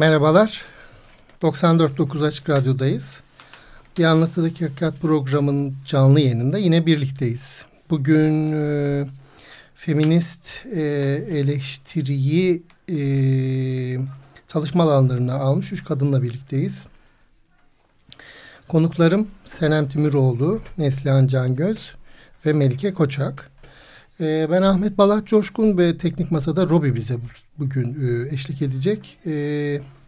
Merhabalar. 94.9 Açık Radyo'dayız. Bir Anlatıdaki Hakikat programının canlı yayınında yine birlikteyiz. Bugün e, feminist e, eleştiriyi e, çalışma alanlarına almış üç kadınla birlikteyiz. Konuklarım Senem Tümüroğlu, Neslihan Cangöz ve Melike Koçak. E, ben Ahmet Balat Coşkun ve Teknik Masa'da Robi bize bugün e, eşlik edecek. E,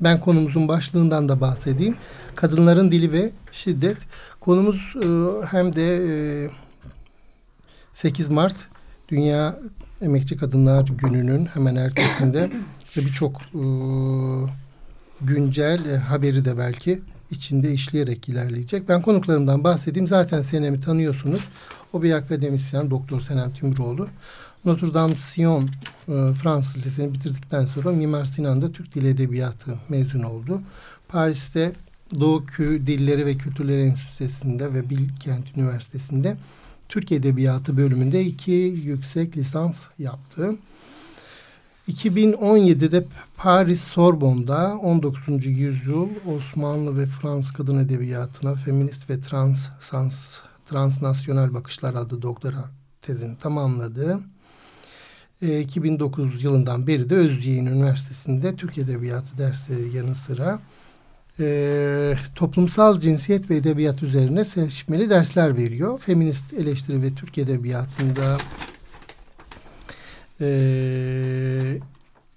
ben konumuzun başlığından da bahsedeyim. Kadınların dili ve şiddet. Konumuz e, hem de e, 8 Mart Dünya Emekçi Kadınlar Günü'nün hemen ertesinde birçok e, güncel e, haberi de belki içinde işleyerek ilerleyecek. Ben konuklarımdan bahsedeyim. Zaten Senem'i tanıyorsunuz. O bir akademisyen, Doktor Senem Tümroğlu. Notre Dame Sion e, Fransız Lisesi'ni bitirdikten sonra Mimar Sinan'da Türk Dili Edebiyatı mezun oldu. Paris'te Doğu Dilleri ve Kültürleri Enstitüsü'nde ve Bilkent Üniversitesi'nde Türk Edebiyatı bölümünde iki yüksek lisans yaptı. 2017'de Paris Sorbonne'da 19. yüzyıl Osmanlı ve Fransız kadın edebiyatına feminist ve trans, sans, transnasyonel bakışlar adlı doktora tezini tamamladı. E, 2009 yılından beri de Özyeğin Üniversitesi'nde Türk Edebiyatı dersleri yanı sıra e, toplumsal cinsiyet ve edebiyat üzerine seçmeli dersler veriyor. Feminist eleştiri ve Türk Edebiyatı'nda e,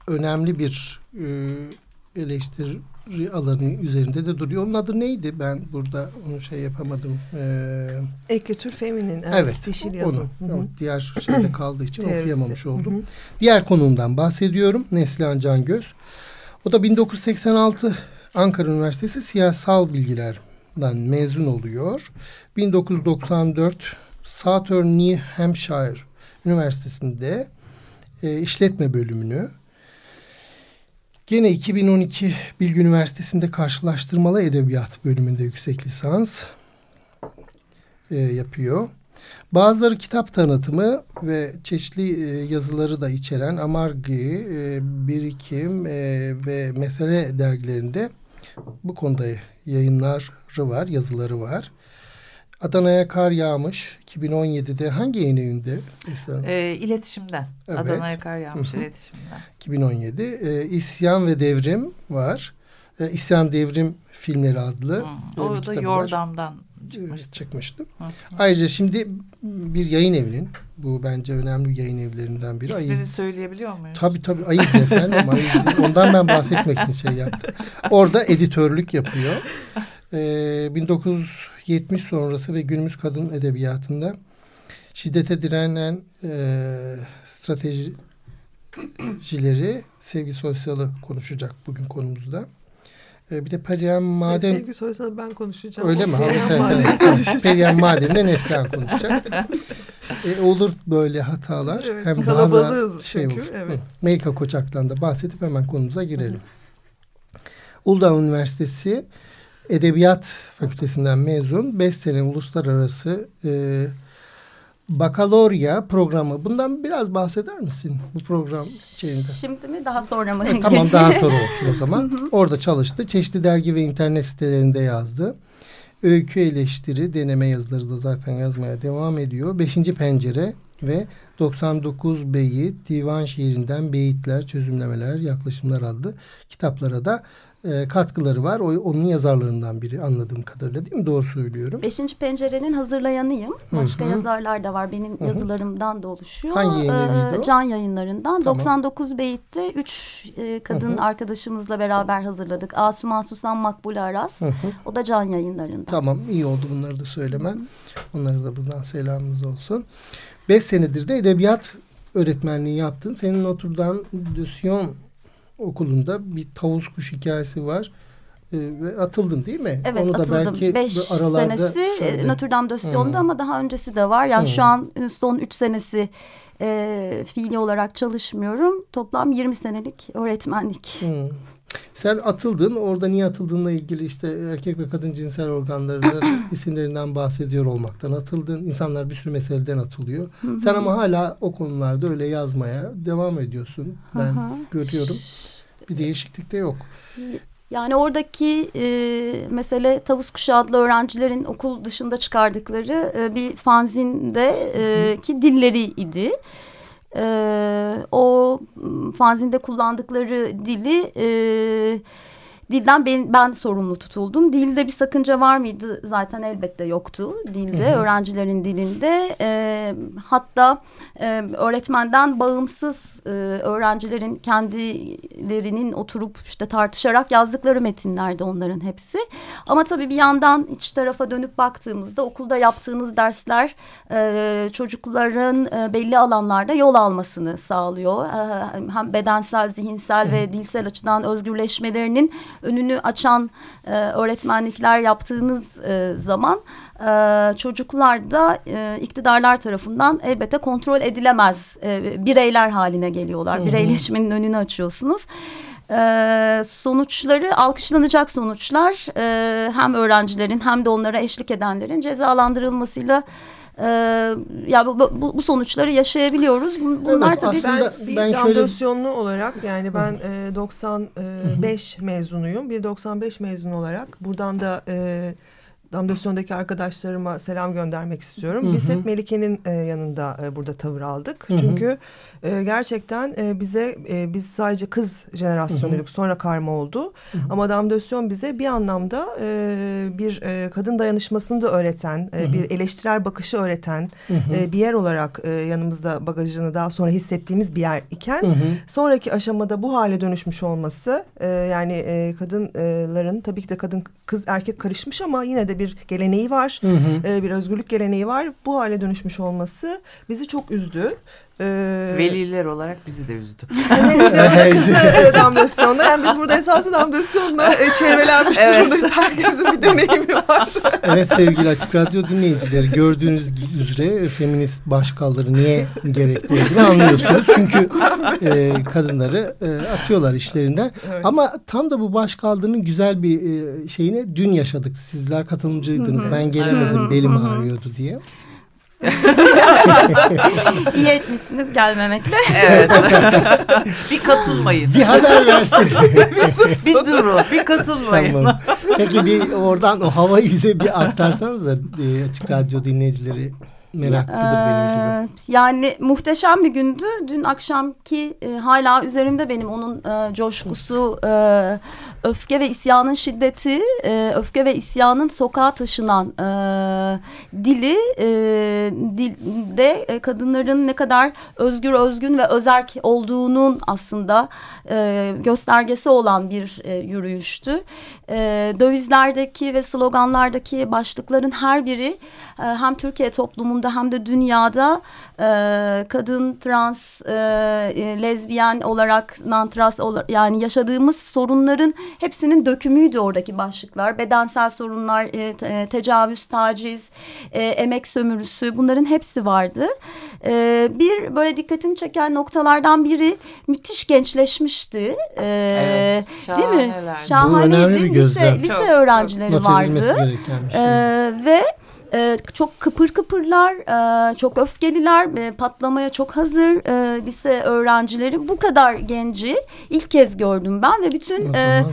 önemli bir e, eleştiri alanı üzerinde de duruyor. Onun adı neydi? Ben burada onu şey yapamadım. Ee, Ekritür feminin. Evet. evet dişil yazım. Onu, Hı -hı. diğer şeyde kaldığı için okuyamamış oldum. Hı -hı. Diğer konumdan bahsediyorum. Neslihan Cangöz. O da 1986 Ankara Üniversitesi Siyasal Bilgiler'den mezun oluyor. 1994 Southern New Hampshire Üniversitesi'nde e, işletme bölümünü Gene 2012 Bilgi Üniversitesi'nde karşılaştırmalı edebiyat bölümünde yüksek lisans e, yapıyor. Bazıları kitap tanıtımı ve çeşitli e, yazıları da içeren Amargi, e, Birikim e, ve Mesele dergilerinde bu konuda yayınları var, yazıları var. Adana'ya kar yağmış 2017'de hangi yayın evinde? E, iletişimden. Evet. Adana'ya kar yağmış Hı -hı. iletişimden. 2017. E, İsyan ve Devrim var. E, İsyan Devrim filmleri adlı. Hı. O da Yordam'dan çıkmıştı. çıkmıştı. Hı hı. Ayrıca şimdi bir yayın evinin bu bence önemli yayın evlerinden biri. İsmini Ayız. söyleyebiliyor muyuz? Tabii tabii Ayız efendim. Ayız. Ondan ben bahsetmek için şey yaptım. Orada editörlük yapıyor. Ee, 1970 sonrası ve günümüz kadın edebiyatında şiddete direnen e, stratejileri sevgi sosyalı konuşacak bugün konumuzda. E, bir de Perihan Maden... Sevgi sorarsanız ben konuşacağım. Öyle mi? Perihan sen, sen. Perihan Maden'de Neslihan konuşacak. e, olur böyle hatalar. Evet, Hem daha da şey çünkü, olur. Evet. Melika Koçak'tan da bahsedip hemen konumuza girelim. Uludağ Üniversitesi Edebiyat Fakültesinden mezun. 5 sene uluslararası e, bakalorya programı. Bundan biraz bahseder misin bu program şeyinde? Şimdi mi daha sonra mı? E, tamam daha sonra olsun o zaman. Orada çalıştı. Çeşitli dergi ve internet sitelerinde yazdı. Öykü eleştiri, deneme yazıları da zaten yazmaya devam ediyor. Beşinci pencere ve 99 beyit, divan şiirinden beyitler, çözümlemeler, yaklaşımlar adlı kitaplara da e, katkıları var. O, onun yazarlarından biri anladığım kadarıyla değil mi? Doğru söylüyorum. Beşinci Pencere'nin hazırlayanıyım. Başka Hı -hı. yazarlar da var. Benim Hı -hı. yazılarımdan da oluşuyor. Hangi ee, Can yayınlarından. Tamam. 99 Beyit'te üç e, kadın Hı -hı. arkadaşımızla beraber hazırladık. Asuman Susan Makbule Aras. Hı -hı. O da Can yayınlarından. Tamam iyi oldu bunları da söylemen. Onlara da buradan selamımız olsun. Beş senedir de edebiyat öğretmenliği yaptın. Senin Notre Dame de Sion okulunda bir tavus kuş hikayesi var. E, ve atıldın değil mi? Evet Onu da atıldım. Belki Beş senesi e, şöyle... Notre Dame de Sion'da ama daha öncesi de var. Yani hmm. şu an e, son üç senesi e, fiili olarak çalışmıyorum. Toplam 20 senelik öğretmenlik. Hmm. Sen atıldın. Orada niye atıldığınla ilgili işte erkek ve kadın cinsel organlarının isimlerinden bahsediyor olmaktan atıldın. İnsanlar bir sürü meseleden atılıyor. Sen ama hala o konularda öyle yazmaya devam ediyorsun. Ben görüyorum. Bir değişiklik de yok. Yani oradaki e, mesele Tavus Kuşu adlı öğrencilerin okul dışında çıkardıkları e, bir fanzinde e, ki dilleri idi. E, o fanzinde kullandıkları dili e, dilden ben, ben sorumlu tutuldum. Dilde bir sakınca var mıydı? Zaten elbette yoktu dilde, hı hı. öğrencilerin dilinde. E, hatta e, öğretmenden bağımsız e, öğrencilerin kendilerinin oturup işte tartışarak yazdıkları metinlerde onların hepsi. Ama tabii bir yandan iç tarafa dönüp baktığımızda okulda yaptığınız dersler e, çocukların e, belli alanlarda yol almasını sağlıyor. E, hem bedensel, zihinsel hı. ve dilsel açıdan özgürleşmelerinin önünü açan e, öğretmenlikler yaptığınız e, zaman e, çocuklar da e, iktidarlar tarafından elbette kontrol edilemez e, bireyler haline geliyorlar. Hı hı. Bireyleşmenin önünü açıyorsunuz. Ee, sonuçları alkışlanacak sonuçlar e, hem öğrencilerin hem de onlara eşlik edenlerin cezalandırılmasıyla e, ya bu, bu, bu sonuçları yaşayabiliyoruz. Bunlar evet, tabii ben, bir ben şöyle... olarak yani ben e, 95 mezunuyum. Bir 95 mezun olarak buradan da e, Damdasyon'daki arkadaşlarıma selam göndermek istiyorum. Hı hı. Biz hep Melike'nin e, yanında e, burada tavır aldık. Hı hı. Çünkü e, gerçekten e, bize e, biz sadece kız jenerasyonuyuk. Sonra karma oldu. Hı hı. Ama Damdasyon bize bir anlamda e, bir e, kadın dayanışmasını da öğreten, e, bir eleştirel bakışı öğreten hı hı. E, bir yer olarak e, yanımızda bagajını daha sonra hissettiğimiz bir yer iken hı hı. sonraki aşamada bu hale dönüşmüş olması e, yani e, kadınların tabii ki de kadın kız erkek karışmış ama yine de bir geleneği var. Hı hı. E, bir özgürlük geleneği var. Bu hale dönüşmüş olması bizi çok üzdü. Ee, Veliler olarak bizi de üzdü. Neslihan'da kızı damlasyonda. Yani biz burada esasında damlasyonla e, çevrelenmiş evet. durumdayız. Herkesin bir deneyimi var. evet sevgili Açık Radyo dinleyicileri gördüğünüz üzere feminist başkalları niye gerekli olduğunu anlıyorsunuz. Çünkü e, kadınları e, atıyorlar işlerinden. Evet. Ama tam da bu başkaldırının güzel bir e, şeyine dün yaşadık. Sizler katılımcıydınız. Ben gelemedim belim ağrıyordu diye. İyi etmişsiniz gelmemekle. Evet. bir katılmayın. Bir haber versin. bir, bir durun. Bir katılmayın. Tamam. Peki bir oradan o havayı bize bir aktarsanız da e, açık radyo dinleyicileri meraklıdır ee, benim gibi. Yani muhteşem bir gündü. Dün akşamki e, hala üzerimde benim onun e, coşkusu, e, öfke ve isyanın şiddeti, e, öfke ve isyanın sokağa taşınan e, dili, e, dilde e, kadınların ne kadar özgür, özgün ve özerk olduğunun aslında e, göstergesi olan bir e, yürüyüştü. E, dövizlerdeki ve sloganlardaki başlıkların her biri e, hem Türkiye toplumunda hem de dünyada e, kadın, trans, e, e lezbiyen olarak, olarak yani yaşadığımız sorunların hepsinin dökümüydü oradaki başlıklar. Bedensel sorunlar, e, te, tecavüz, taciz, e, emek sömürüsü bunların hepsi vardı. E, bir böyle dikkatimi çeken noktalardan biri müthiş gençleşmişti. E, evet, değil mi? Şahaneydi. Lise, lise Çok, öğrencileri vardı. E, ve e, çok kıpır kıpırlar, e, çok öfkeliler, e, patlamaya çok hazır e, lise öğrencileri. Bu kadar genci ilk kez gördüm ben ve bütün e,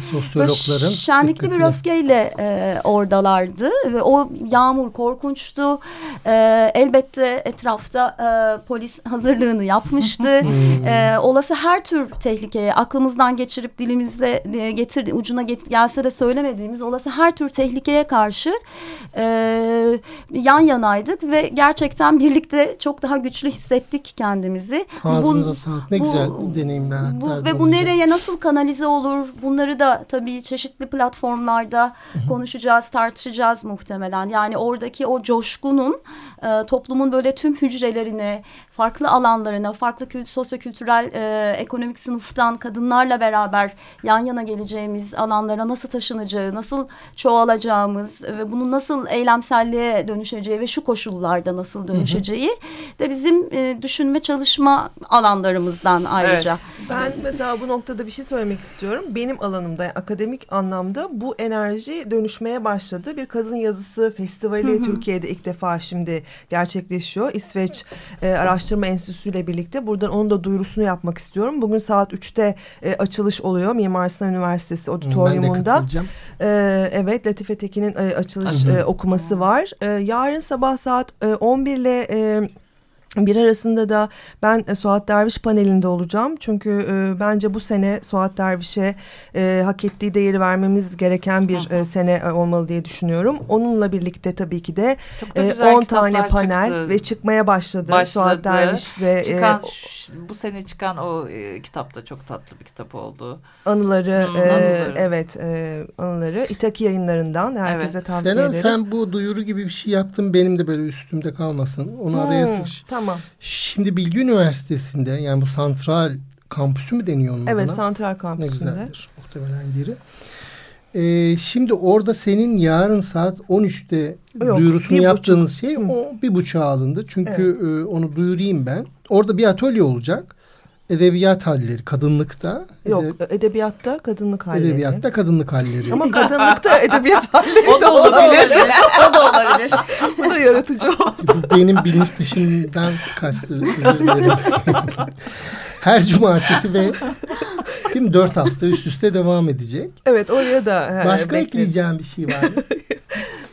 şenlikli bir öfkeyle e, oradalardı. Ve o yağmur korkunçtu. E, elbette etrafta e, polis hazırlığını yapmıştı. Hmm. e, olası her tür tehlikeye aklımızdan geçirip dilimizde e, getir ucuna get, gelse de söylemediğimiz olası her tür tehlikeye karşı... E, yan yanaydık ve gerçekten birlikte çok daha güçlü hissettik kendimizi. Ağzınıza bu, sağlık. Ne bu, güzel deneyimler bu, Ve bu nereye nasıl kanalize olur? Bunları da tabii çeşitli platformlarda konuşacağız, tartışacağız muhtemelen. Yani oradaki o coşkunun e, toplumun böyle tüm hücrelerine, farklı alanlarına, farklı kült, sosyokültürel, e, ekonomik sınıftan kadınlarla beraber yan yana geleceğimiz alanlara nasıl taşınacağı, nasıl çoğalacağımız ve bunun nasıl eylemselliğe dönüşeceği ve şu koşullarda nasıl dönüşeceği hı hı. de bizim e, düşünme çalışma alanlarımızdan ayrıca. Evet. Ben mesela bu noktada bir şey söylemek istiyorum. Benim alanımda akademik anlamda bu enerji dönüşmeye başladı. Bir kadın yazısı festivali hı hı. Türkiye'de ilk defa şimdi gerçekleşiyor. İsveç e, Araştırma Enstitüsü ile birlikte buradan onun da duyurusunu yapmak istiyorum. Bugün saat 3'te e, açılış oluyor Mimar Sinan Üniversitesi auditoriumunda. E, evet Latife Tekin'in e, açılış e, okuması var. E, yarın sabah saat e, 11 ile e, bir arasında da ben e, Suat Derviş panelinde olacağım. Çünkü e, bence bu sene Suat Derviş'e e, hak ettiği değeri vermemiz gereken bir e, sene e, olmalı diye düşünüyorum. Onunla birlikte tabii ki de e, 10 tane panel çıktı. ve çıkmaya başladı, başladı. Suat Derviş'le. Çıkan, e, bu sene çıkan o e, kitap da çok tatlı bir kitap oldu. Anıları, hmm, e, anıları. evet e, anıları İtaki yayınlarından herkese evet. tavsiye Senem, ederim. Sen bu duyuru gibi bir şey yaptın benim de böyle üstümde kalmasın. Onu hmm, araya sıkış. Tamam. Tamam. Şimdi Bilgi Üniversitesi'nde yani bu santral kampüsü mü deniyor onun Evet buna? santral kampüsünde. Ne güzeldir muhtemelen yeri. Ee, şimdi orada senin yarın saat 13'te Yok, duyurusunu yaptığınız buçuk. şey o bir buçuğa alındı. Çünkü evet. e, onu duyurayım ben. Orada bir atölye olacak edebiyat halleri kadınlıkta. Yok edeb edebiyatta kadınlık halleri. Edebiyatta kadınlık halleri. Ama kadınlıkta edebiyat halleri o da olabilir. o da olabilir. Bu da yaratıcı oldu. Benim bilinç dışından kaçtı. Her cumartesi ve değil mi, dört hafta üst üste devam edecek. Evet oraya da. He, Başka bekleriz. ekleyeceğim bir şey var mı?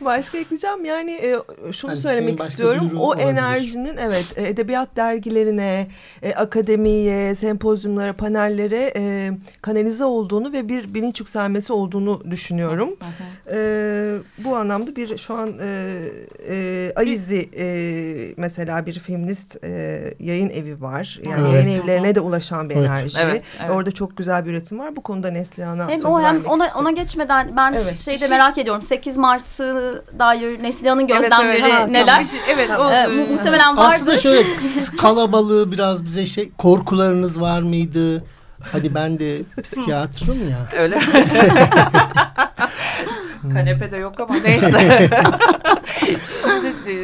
Başka ekleyeceğim yani e, şunu hani söylemek istiyorum. O enerjinin evet e, edebiyat dergilerine, e, akademiye, sempozyumlara, panellere e, kanalize olduğunu ve bir bilinç yükselmesi olduğunu düşünüyorum. E, bu anlamda bir şu an e, e, Alizi e, mesela bir feminist e, yayın evi var. Yani evet. yayın evlerine de ulaşan bir evet. enerji. Evet, evet. Orada çok güzel bir üretim var. Bu konuda Neslihan'a hem o hem ona, ona geçmeden ben evet. şeyde merak ediyorum. 8 Mart'ı dair Neslihan'ın gözlemleri evet, evet. neler? Şey, evet, o, mu muhtemelen vardır. Aslında şöyle kalabalığı biraz bize şey korkularınız var mıydı? Hadi ben de psikiyatrım ya. Öyle mi? Kanepede yok ama neyse. Şimdi e,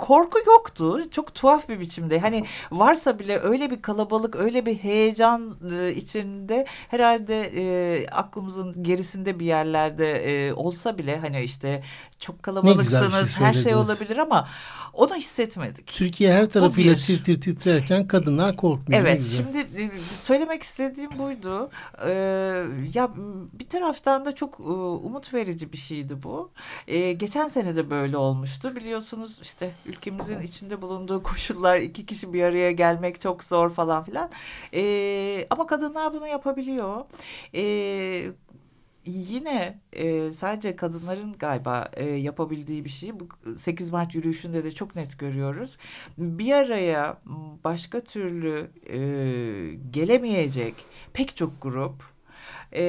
korku yoktu. Çok tuhaf bir biçimde. Hani varsa bile öyle bir kalabalık, öyle bir heyecan e, içinde herhalde e, aklımızın gerisinde bir yerlerde e, olsa bile hani işte çok kalabalıksınız, şey her şey olabilir ama onu hissetmedik. Türkiye her tarafıyla tir tir titrerken kadınlar korkmuyor. Evet, şimdi e, söylemek istediğim buydu. Ee, ya bir taraftan da çok e, umut verici bir şeydi bu. Ee, geçen sene de böyle olmuştu. Biliyorsunuz işte ülkemizin içinde bulunduğu koşullar iki kişi bir araya gelmek çok zor falan filan. Ee, ama kadınlar bunu yapabiliyor. Ee, yine e, sadece kadınların galiba e, yapabildiği bir şey. Bu 8 Mart yürüyüşünde de çok net görüyoruz. Bir araya başka türlü e, gelemeyecek pek çok grup e,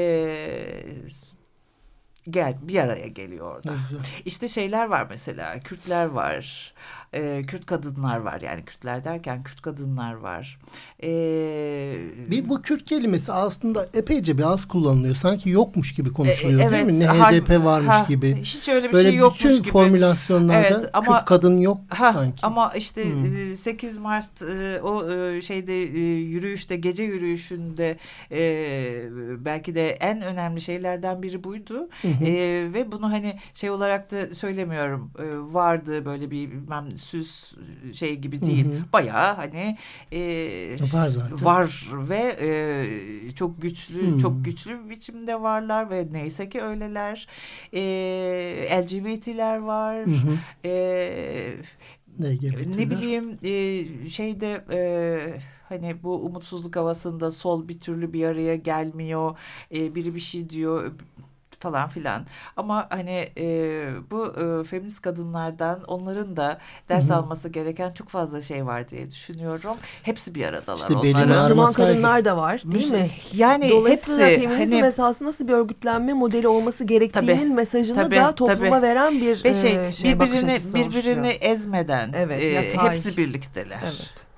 gel bir araya geliyor orada. İşte şeyler var mesela Kürtler var e, Kürt kadınlar var. Yani Kürtler derken Kürt kadınlar var. E, bir bu Kürt kelimesi aslında epeyce bir az kullanılıyor. Sanki yokmuş gibi konuşuluyor e, evet, değil mi? Ne HDP varmış ha, gibi. Hiç öyle bir Böyle şey yokmuş bütün gibi. formülasyonlarda evet, ama, Kürt kadın yok ha, sanki. Ama işte hmm. 8 Mart e, o e, şeyde e, yürüyüşte gece yürüyüşünde e, belki de en önemli şeylerden biri buydu. Hı hı. E, ve bunu hani şey olarak da söylemiyorum. E, vardı böyle bir bilmem süs şey gibi değil. Hı hı. Bayağı hani e, var zaten. Var ve e, çok güçlü hı. çok güçlü bir biçimde varlar ve neyse ki öyleler. E, LGBT'ler var. Hı hı. E, ne bileyim e, şeyde e, hani bu umutsuzluk havasında sol bir türlü bir araya gelmiyor. E, biri bir şey diyor falan filan. Ama hani e, bu e, feminist kadınlardan onların da ders Hı -hı. alması gereken çok fazla şey var diye düşünüyorum. Hepsi bir aradalar işte onların. Müslüman kadınlar da var değil mi? Yani Dolayısıyla hepsi, feminizm hani, esasında nasıl bir örgütlenme modeli olması gerektiğinin tabii, mesajını tabii, da topluma tabii. veren bir Ve şey, e, şey birbirini, birbirini ezmeden evet, e, hepsi birlikteler. Evet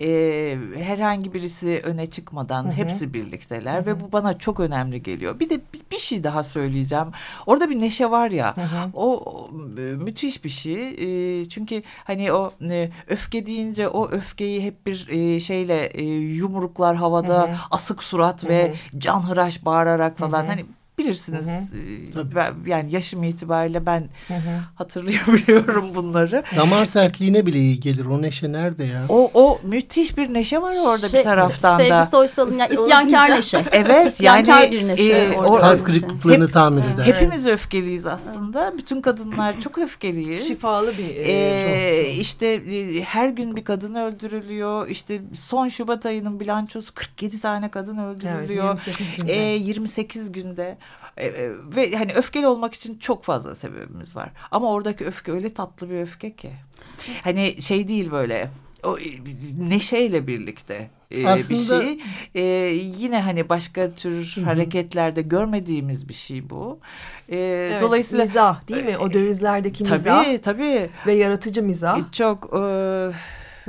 e, herhangi birisi öne çıkmadan hı hı. hepsi birlikteler hı hı. ve bu bana çok önemli geliyor. Bir de bir şey daha söyleyeceğim. Orada bir neşe var ya hı hı. o müthiş bir şey. E, çünkü hani o e, öfke deyince o öfkeyi hep bir e, şeyle e, yumruklar havada hı hı. asık surat hı hı. ve canhıraş bağırarak falan hı hı. hani bilirsiniz. Hı hı. Ben, yani yaşım itibariyle ben hı hı. hatırlayabiliyorum bunları. Damar sertliğine bile iyi gelir. O neşe nerede ya? O, o müthiş bir neşe var orada şey, bir taraftan sevgi da. Sevgi Soysal'ın yani isyankar neşe. Evet. isyankar yani, bir neşe. E, o, kalp kırıklıklarını hep, tamir eder. Hepimiz evet. öfkeliyiz aslında. Bütün kadınlar çok öfkeliyiz. Şifalı bir e, çok, İşte e, her gün bir kadın öldürülüyor. İşte son Şubat ayının bilançosu 47 tane kadın öldürülüyor. Evet, 28 günde. E, 28 günde. E, e, ve hani öfkeli olmak için çok fazla sebebimiz var. Ama oradaki öfke öyle tatlı bir öfke ki. Hani şey değil böyle o neşeyle birlikte e, Aslında, bir şey. E, yine hani başka tür hareketlerde görmediğimiz bir şey bu. E, evet, dolayısıyla mizah değil mi? O dövizlerdeki tabii, mizah. Tabii tabii. Ve yaratıcı mizah. Çok e,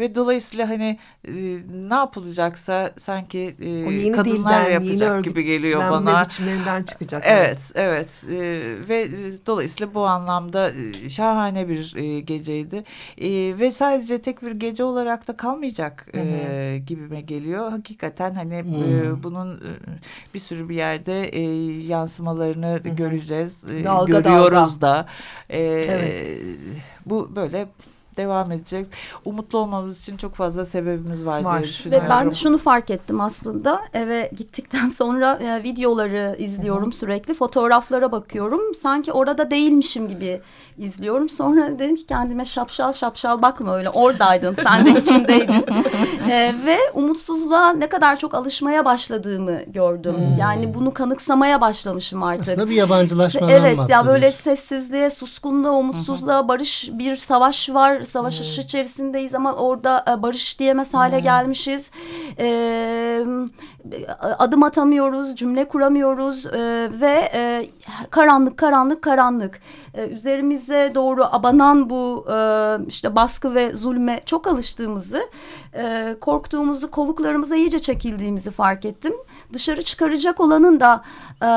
ve dolayısıyla hani e, ne yapılacaksa sanki e, yeni kadınlar dilden, yapacak yeni gibi geliyor bana. biçimlerinden çıkacak. Evet, evet. E, ve e, dolayısıyla bu anlamda e, şahane bir e, geceydi. E, ve sadece tek bir gece olarak da kalmayacak e, gibime geliyor. Hakikaten hani e, bunun e, bir sürü bir yerde e, yansımalarını Hı -hı. göreceğiz. E, dalga, görüyoruz dalga. da. E, evet. Bu böyle devam edecek. Umutlu olmamız için çok fazla sebebimiz var, var. diye düşünüyorum. Ve ben şunu fark ettim aslında. Eve gittikten sonra e, videoları izliyorum Hı-hı. sürekli. Fotoğraflara bakıyorum. Sanki orada değilmişim gibi izliyorum. Sonra dedim ki kendime şapşal şapşal bakma öyle. Oradaydın. Sen de içindeydin. e, ve umutsuzluğa ne kadar çok alışmaya başladığımı gördüm. Hmm. Yani bunu kanıksamaya başlamışım artık. Aslında bir yabancılaşmadan Evet ya böyle sessizliğe, suskunluğa, umutsuzluğa, Hı-hı. barış bir savaş var savaş hmm. içerisindeyiz ama orada e, barış diyemez hale hmm. gelmişiz. E, adım atamıyoruz, cümle kuramıyoruz e, ve e, karanlık, karanlık, karanlık. E, üzerimize doğru abanan bu e, işte baskı ve zulme çok alıştığımızı, e, korktuğumuzu, kovuklarımıza iyice çekildiğimizi fark ettim. Dışarı çıkaracak olanın da e,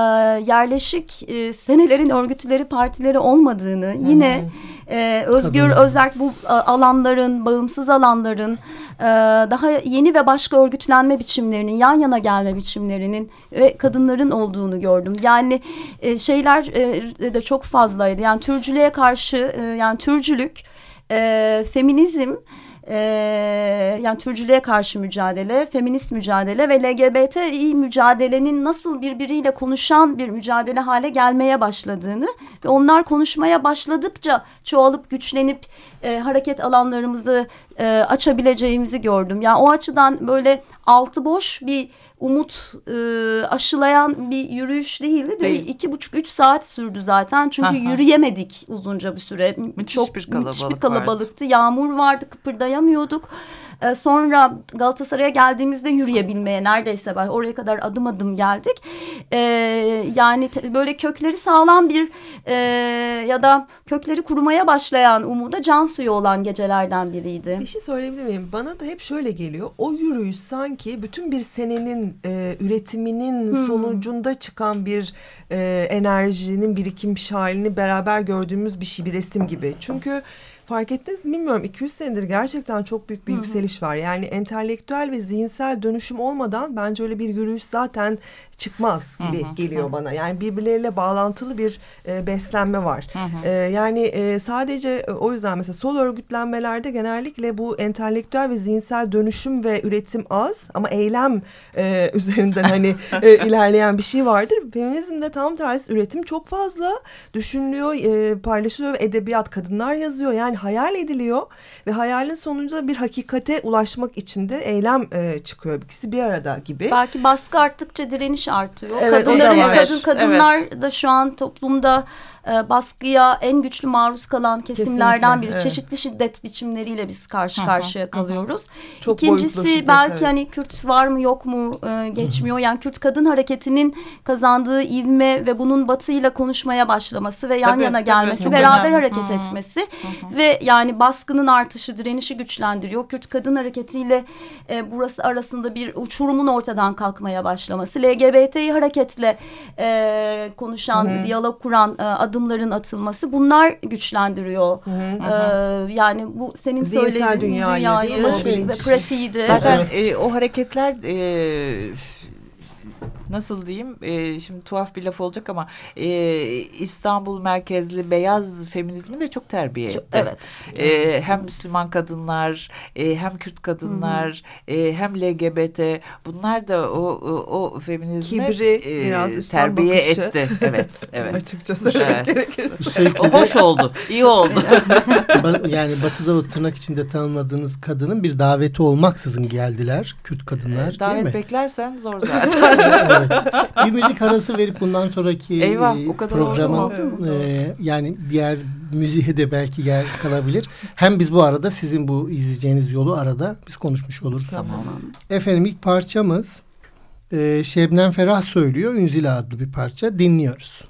yerleşik e, senelerin örgütleri, partileri olmadığını, yine... Hmm e, özgür Kadın. özerk bu e, alanların, bağımsız alanların e, daha yeni ve başka örgütlenme biçimlerinin, yan yana gelme biçimlerinin ve kadınların olduğunu gördüm. Yani e, şeyler e, de çok fazlaydı. Yani türcülüğe karşı, e, yani türcülük, e, feminizm, e, yani türcülüğe karşı mücadele, feminist mücadele ve LGBTİ mücadelenin nasıl birbiriyle konuşan bir mücadele hale gelmeye başladığını ve onlar konuşmaya başladıkça çoğalıp güçlenip e, hareket alanlarımızı e, açabileceğimizi gördüm. Yani o açıdan böyle altı boş bir umut e, aşılayan bir yürüyüş değildi. Değil. İki buçuk üç saat sürdü zaten. Çünkü Aha. yürüyemedik uzunca bir süre. Müthiş Çok bir kalabalık müthiş bir kalabalıktı. Vardı. Yağmur vardı kıpırdayamıyorduk. E, sonra Galatasaray'a geldiğimizde yürüyebilmeye neredeyse ben oraya kadar adım adım geldik. E, yani böyle kökleri sağlam bir e, ya da kökleri kurumaya başlayan umuda can suyu olan gecelerden biriydi. Bir şey söyleyebilir miyim? Bana da hep şöyle geliyor. O yürüyüş sanki bütün bir senenin e, üretiminin hmm. sonucunda çıkan bir e, enerjinin birikmiş halini beraber gördüğümüz bir şey bir resim gibi. Çünkü Fark ettiniz mi bilmiyorum 200 senedir gerçekten çok büyük bir Hı -hı. yükseliş var. Yani entelektüel ve zihinsel dönüşüm olmadan bence öyle bir yürüyüş zaten çıkmaz gibi hı hı, geliyor hı. bana. Yani birbirleriyle bağlantılı bir e, beslenme var. Hı hı. E, yani e, sadece e, o yüzden mesela sol örgütlenmelerde genellikle bu entelektüel ve zihinsel dönüşüm ve üretim az ama eylem e, üzerinden hani e, ilerleyen bir şey vardır. Feminizmde tam tersi üretim çok fazla düşünülüyor, e, paylaşılıyor ve edebiyat kadınlar yazıyor. Yani yani hayal ediliyor ve hayalin sonucunda bir hakikate ulaşmak için de eylem e, çıkıyor. İkisi bir arada gibi. Belki baskı arttıkça direniş artıyor. Evet, Kadınların, kadın, kadınlar da şu an toplumda e, baskıya en güçlü maruz kalan kesimlerden biri. evet. Çeşitli şiddet biçimleriyle biz karşı karşıya kalıyoruz. Çok boyutlu İkincisi şiddet, belki evet. hani Kürt var mı yok mu e, geçmiyor. Yani Kürt kadın hareketinin kazandığı ivme ve bunun batıyla konuşmaya başlaması ve yan Tabii, yana tabii. gelmesi, Çok beraber önemli. hareket Hı. etmesi ve yani baskının artışı, direnişi güçlendiriyor. Kürt kadın hareketiyle e, burası arasında bir uçurumun ortadan kalkmaya başlaması, LGBTİ hareketle e, konuşan, diyalog kuran e, adımların atılması bunlar güçlendiriyor. E, yani bu senin söylediğin dünyayı dünyayı, değil mi? Şey- ve pratiği de. Zaten Evet. e, o hareketler e, nasıl diyeyim e, şimdi tuhaf bir laf olacak ama e, İstanbul merkezli beyaz feminizmi de çok terbiye Çok- etti. evet. E, hem Müslüman kadınlar e, hem Kürt kadınlar e, hem LGBT bunlar da o o, o feminizmi Kibri, biraz üstten terbiye bakışı. etti. Evet, evet. Açıkça söylemek Evet. gerekirse. O hoş oldu. iyi oldu. yani batıda o tırnak içinde tanımladığınız kadının bir daveti olmaksızın geldiler. Kürt kadınlar değil mi? Davet beklersen zor zaten. Evet. Bir müzik arası verip bundan sonraki Eyvah, e, o kadar programın e, yani diğer müziğe de belki yer kalabilir. Hem biz bu arada sizin bu izleyeceğiniz yolu arada biz konuşmuş oluruz. tamam. Efendim ilk parçamız e, Şebnem Ferah söylüyor. Ünzila adlı bir parça. Dinliyoruz.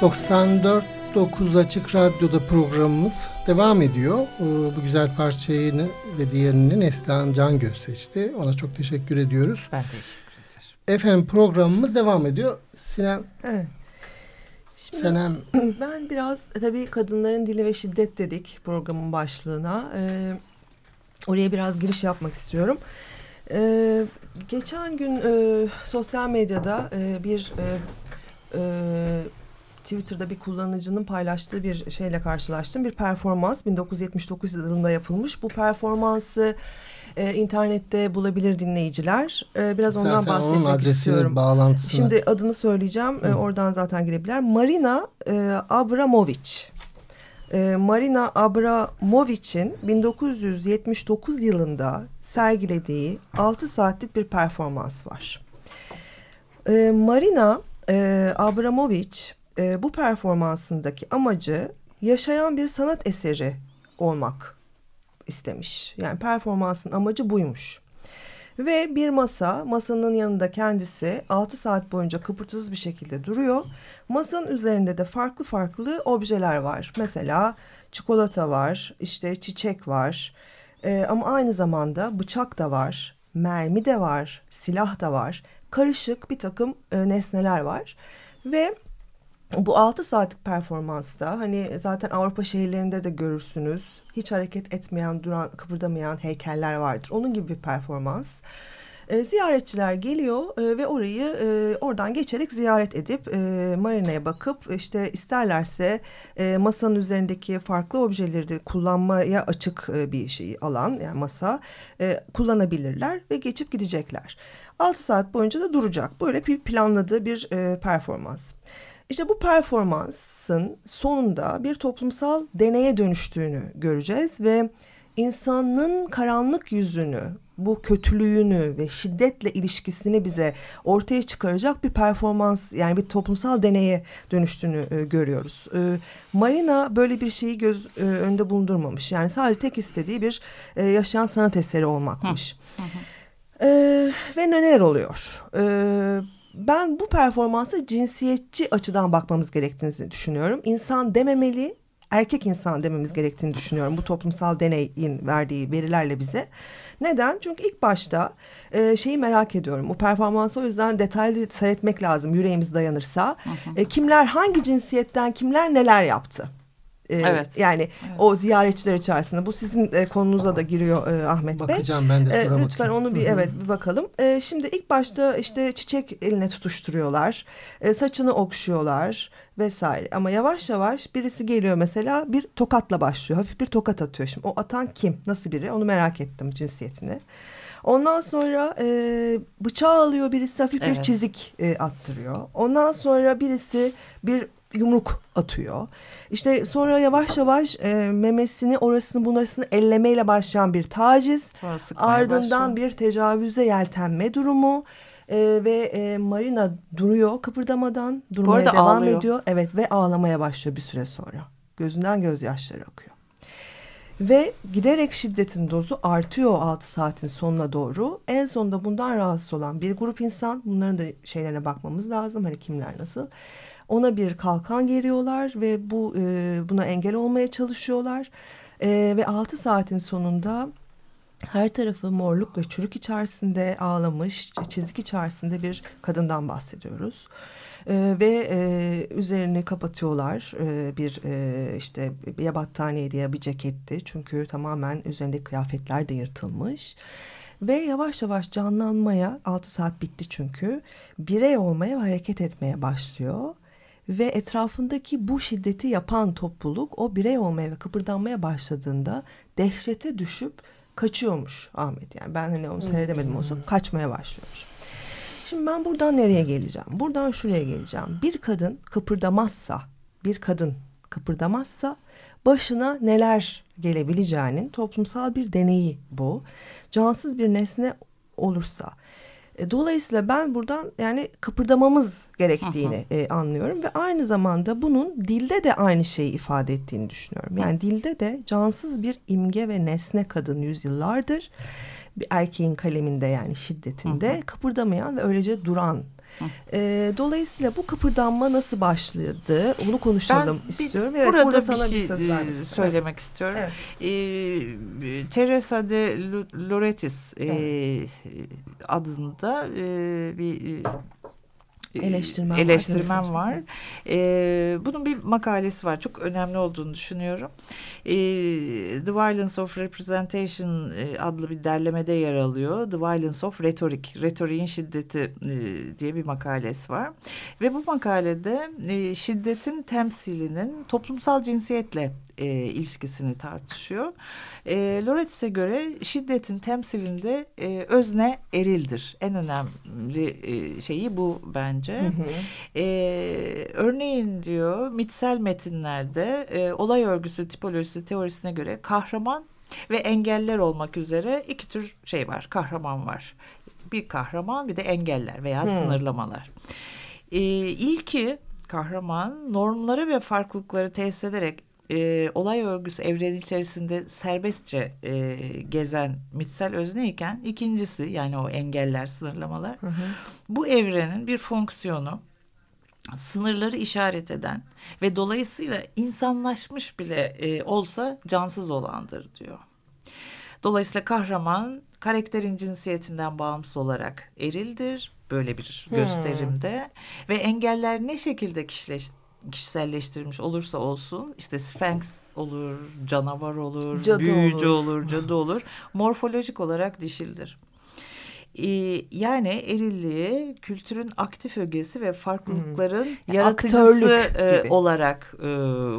...94.9 Açık Radyo'da programımız devam ediyor. Ee, Bu güzel parçayı ve diğerini Neslihan Cangöz seçti. Ona çok teşekkür ediyoruz. Ben teşekkür ederim. Efendim programımız devam ediyor. Sinem, Evet. Şimdi Senem ben biraz e, tabii kadınların dili ve şiddet dedik programın başlığına. Ee, oraya biraz giriş yapmak istiyorum. Ee, geçen gün e, sosyal medyada e, bir e, e, Twitter'da bir kullanıcının paylaştığı bir şeyle karşılaştım. Bir performans 1979 yılında yapılmış. Bu performansı e, internette bulabilir dinleyiciler. E, biraz İstersen ondan bahsetmek onun adresini, istiyorum. bağlantısını. Şimdi adını söyleyeceğim. E, oradan zaten girebilirler. Marina e, Abramovic. E, Marina Abramovic'in 1979 yılında sergilediği 6 saatlik bir performans var. E, Marina e, Abramovic e, bu performansındaki amacı yaşayan bir sanat eseri olmak istemiş. Yani performansın amacı buymuş. Ve bir masa, masanın yanında kendisi 6 saat boyunca kıpırtısız bir şekilde duruyor. Masanın üzerinde de farklı farklı objeler var. Mesela çikolata var, işte çiçek var. Ee, ama aynı zamanda bıçak da var, mermi de var, silah da var. Karışık bir takım e, nesneler var. Ve bu 6 saatlik performansta hani zaten Avrupa şehirlerinde de görürsünüz. Hiç hareket etmeyen, duran, kıpırdamayan heykeller vardır. Onun gibi bir performans. E, ziyaretçiler geliyor e, ve orayı e, oradan geçerek ziyaret edip e, marinaya bakıp işte isterlerse e, masanın üzerindeki farklı objeleri de kullanmaya açık bir şey alan yani masa kullanabilirler ve geçip gidecekler. 6 saat boyunca da duracak. Böyle bir planladığı bir e, performans. İşte bu performansın sonunda bir toplumsal deneye dönüştüğünü göreceğiz ve insanın karanlık yüzünü, bu kötülüğünü ve şiddetle ilişkisini bize ortaya çıkaracak bir performans yani bir toplumsal deneye dönüştüğünü e, görüyoruz. E, Marina böyle bir şeyi göz e, önünde bulundurmamış. Yani sadece tek istediği bir e, yaşayan sanat eseri olmakmış. Hı, hı. E, ve neler oluyor? E, ben bu performansa cinsiyetçi açıdan bakmamız gerektiğini düşünüyorum. İnsan dememeli, erkek insan dememiz gerektiğini düşünüyorum. Bu toplumsal deneyin verdiği verilerle bize. Neden? Çünkü ilk başta e, şeyi merak ediyorum. Bu performansı o yüzden detaylı seyretmek lazım yüreğimiz dayanırsa. Hı hı. E, kimler hangi cinsiyetten kimler neler yaptı? E, evet. Yani evet. o ziyaretçiler içerisinde. Bu sizin e, konunuza da giriyor e, Ahmet Bakacağım, Bey. Bakacağım ben de sonra e, Lütfen onu bir evet bir bakalım. E, şimdi ilk başta işte çiçek eline tutuşturuyorlar. E, saçını okşuyorlar vesaire. Ama yavaş yavaş birisi geliyor mesela bir tokatla başlıyor. Hafif bir tokat atıyor. Şimdi o atan kim? Nasıl biri? Onu merak ettim cinsiyetini. Ondan sonra e, bıçağı alıyor birisi hafif evet. bir çizik e, attırıyor. Ondan sonra birisi bir yumruk atıyor. İşte sonra yavaş yavaş e, memesini orasını bunarasını ellemeyle başlayan bir taciz. Ardından başlıyor. bir tecavüze yeltenme durumu. E, ve e, Marina duruyor kıpırdamadan durmaya devam ağlıyor. ediyor. Evet ve ağlamaya başlıyor bir süre sonra. Gözünden gözyaşları akıyor. Ve giderek şiddetin dozu artıyor 6 saatin sonuna doğru. En sonunda bundan rahatsız olan bir grup insan bunların da şeylerine bakmamız lazım. Hani kimler nasıl. Ona bir kalkan geriyorlar ve bu e, buna engel olmaya çalışıyorlar. E, ve 6 saatin sonunda her tarafı morluk ve çürük içerisinde ağlamış, çizik içerisinde bir kadından bahsediyoruz. Ee, ve e, üzerini kapatıyorlar e, bir e, işte ya battaniyeydi ya bir ceketti çünkü tamamen üzerindeki kıyafetler de yırtılmış. Ve yavaş yavaş canlanmaya 6 saat bitti çünkü birey olmaya ve hareket etmeye başlıyor ve etrafındaki bu şiddeti yapan topluluk o birey olmaya ve kıpırdanmaya başladığında dehşete düşüp kaçıyormuş Ahmet. Yani ben hani onu seyredemedim olsa kaçmaya başlıyormuş. Şimdi ben buradan nereye geleceğim? Buradan şuraya geleceğim. Bir kadın kıpırdamazsa, bir kadın kıpırdamazsa başına neler gelebileceğinin toplumsal bir deneyi bu. Cansız bir nesne olursa e, dolayısıyla ben buradan yani kıpırdamamız gerektiğini e, anlıyorum ve aynı zamanda bunun dilde de aynı şeyi ifade ettiğini düşünüyorum. Yani dilde de cansız bir imge ve nesne kadın yüzyıllardır bir erkeğin kaleminde yani şiddetinde hı hı. kıpırdamayan ve öylece duran e, dolayısıyla bu kıpırdanma nasıl başladı? Onu konuşalım ben istiyorum. Bir, evet, burada, burada sana bir şey bir söz e, söylemek istiyorum. Evet. E, Teresa de Loretis e, evet. adında e, bir eleştirmen, eleştirmen var. var. Ee, bunun bir makalesi var. Çok önemli olduğunu düşünüyorum. Ee, The Violence of Representation e, adlı bir derlemede yer alıyor. The Violence of Rhetoric, retoriğin şiddeti e, diye bir makalesi var. Ve bu makalede e, şiddetin temsilinin toplumsal cinsiyetle e, ilişkisini tartışıyor. E, Loretz'e göre şiddetin temsilinde e, özne erildir. En önemli e, şeyi bu bence. Hı hı. E, örneğin diyor mitsel metinlerde e, olay örgüsü tipolojisi teorisine göre kahraman ve engeller olmak üzere iki tür şey var, kahraman var. Bir kahraman bir de engeller veya hmm. sınırlamalar. Ee, ilki kahraman normları ve farklılıkları tesis ederek e, olay örgüsü evreni içerisinde serbestçe e, gezen mitsel özneyken ikincisi yani o engeller, sınırlamalar hı hı. bu evrenin bir fonksiyonu sınırları işaret eden ve dolayısıyla insanlaşmış bile e, olsa cansız olandır diyor. Dolayısıyla kahraman karakterin cinsiyetinden bağımsız olarak erildir böyle bir hmm. gösterimde ve engeller ne şekilde kişileş, kişiselleştirilmiş olursa olsun işte Sphinx olur, canavar olur, cadı büyücü olur. olur, cadı olur morfolojik olarak dişildir. Ee, yani erilliği kültürün aktif ögesi ve farklılıkların hmm. yaratıcısı e, olarak e,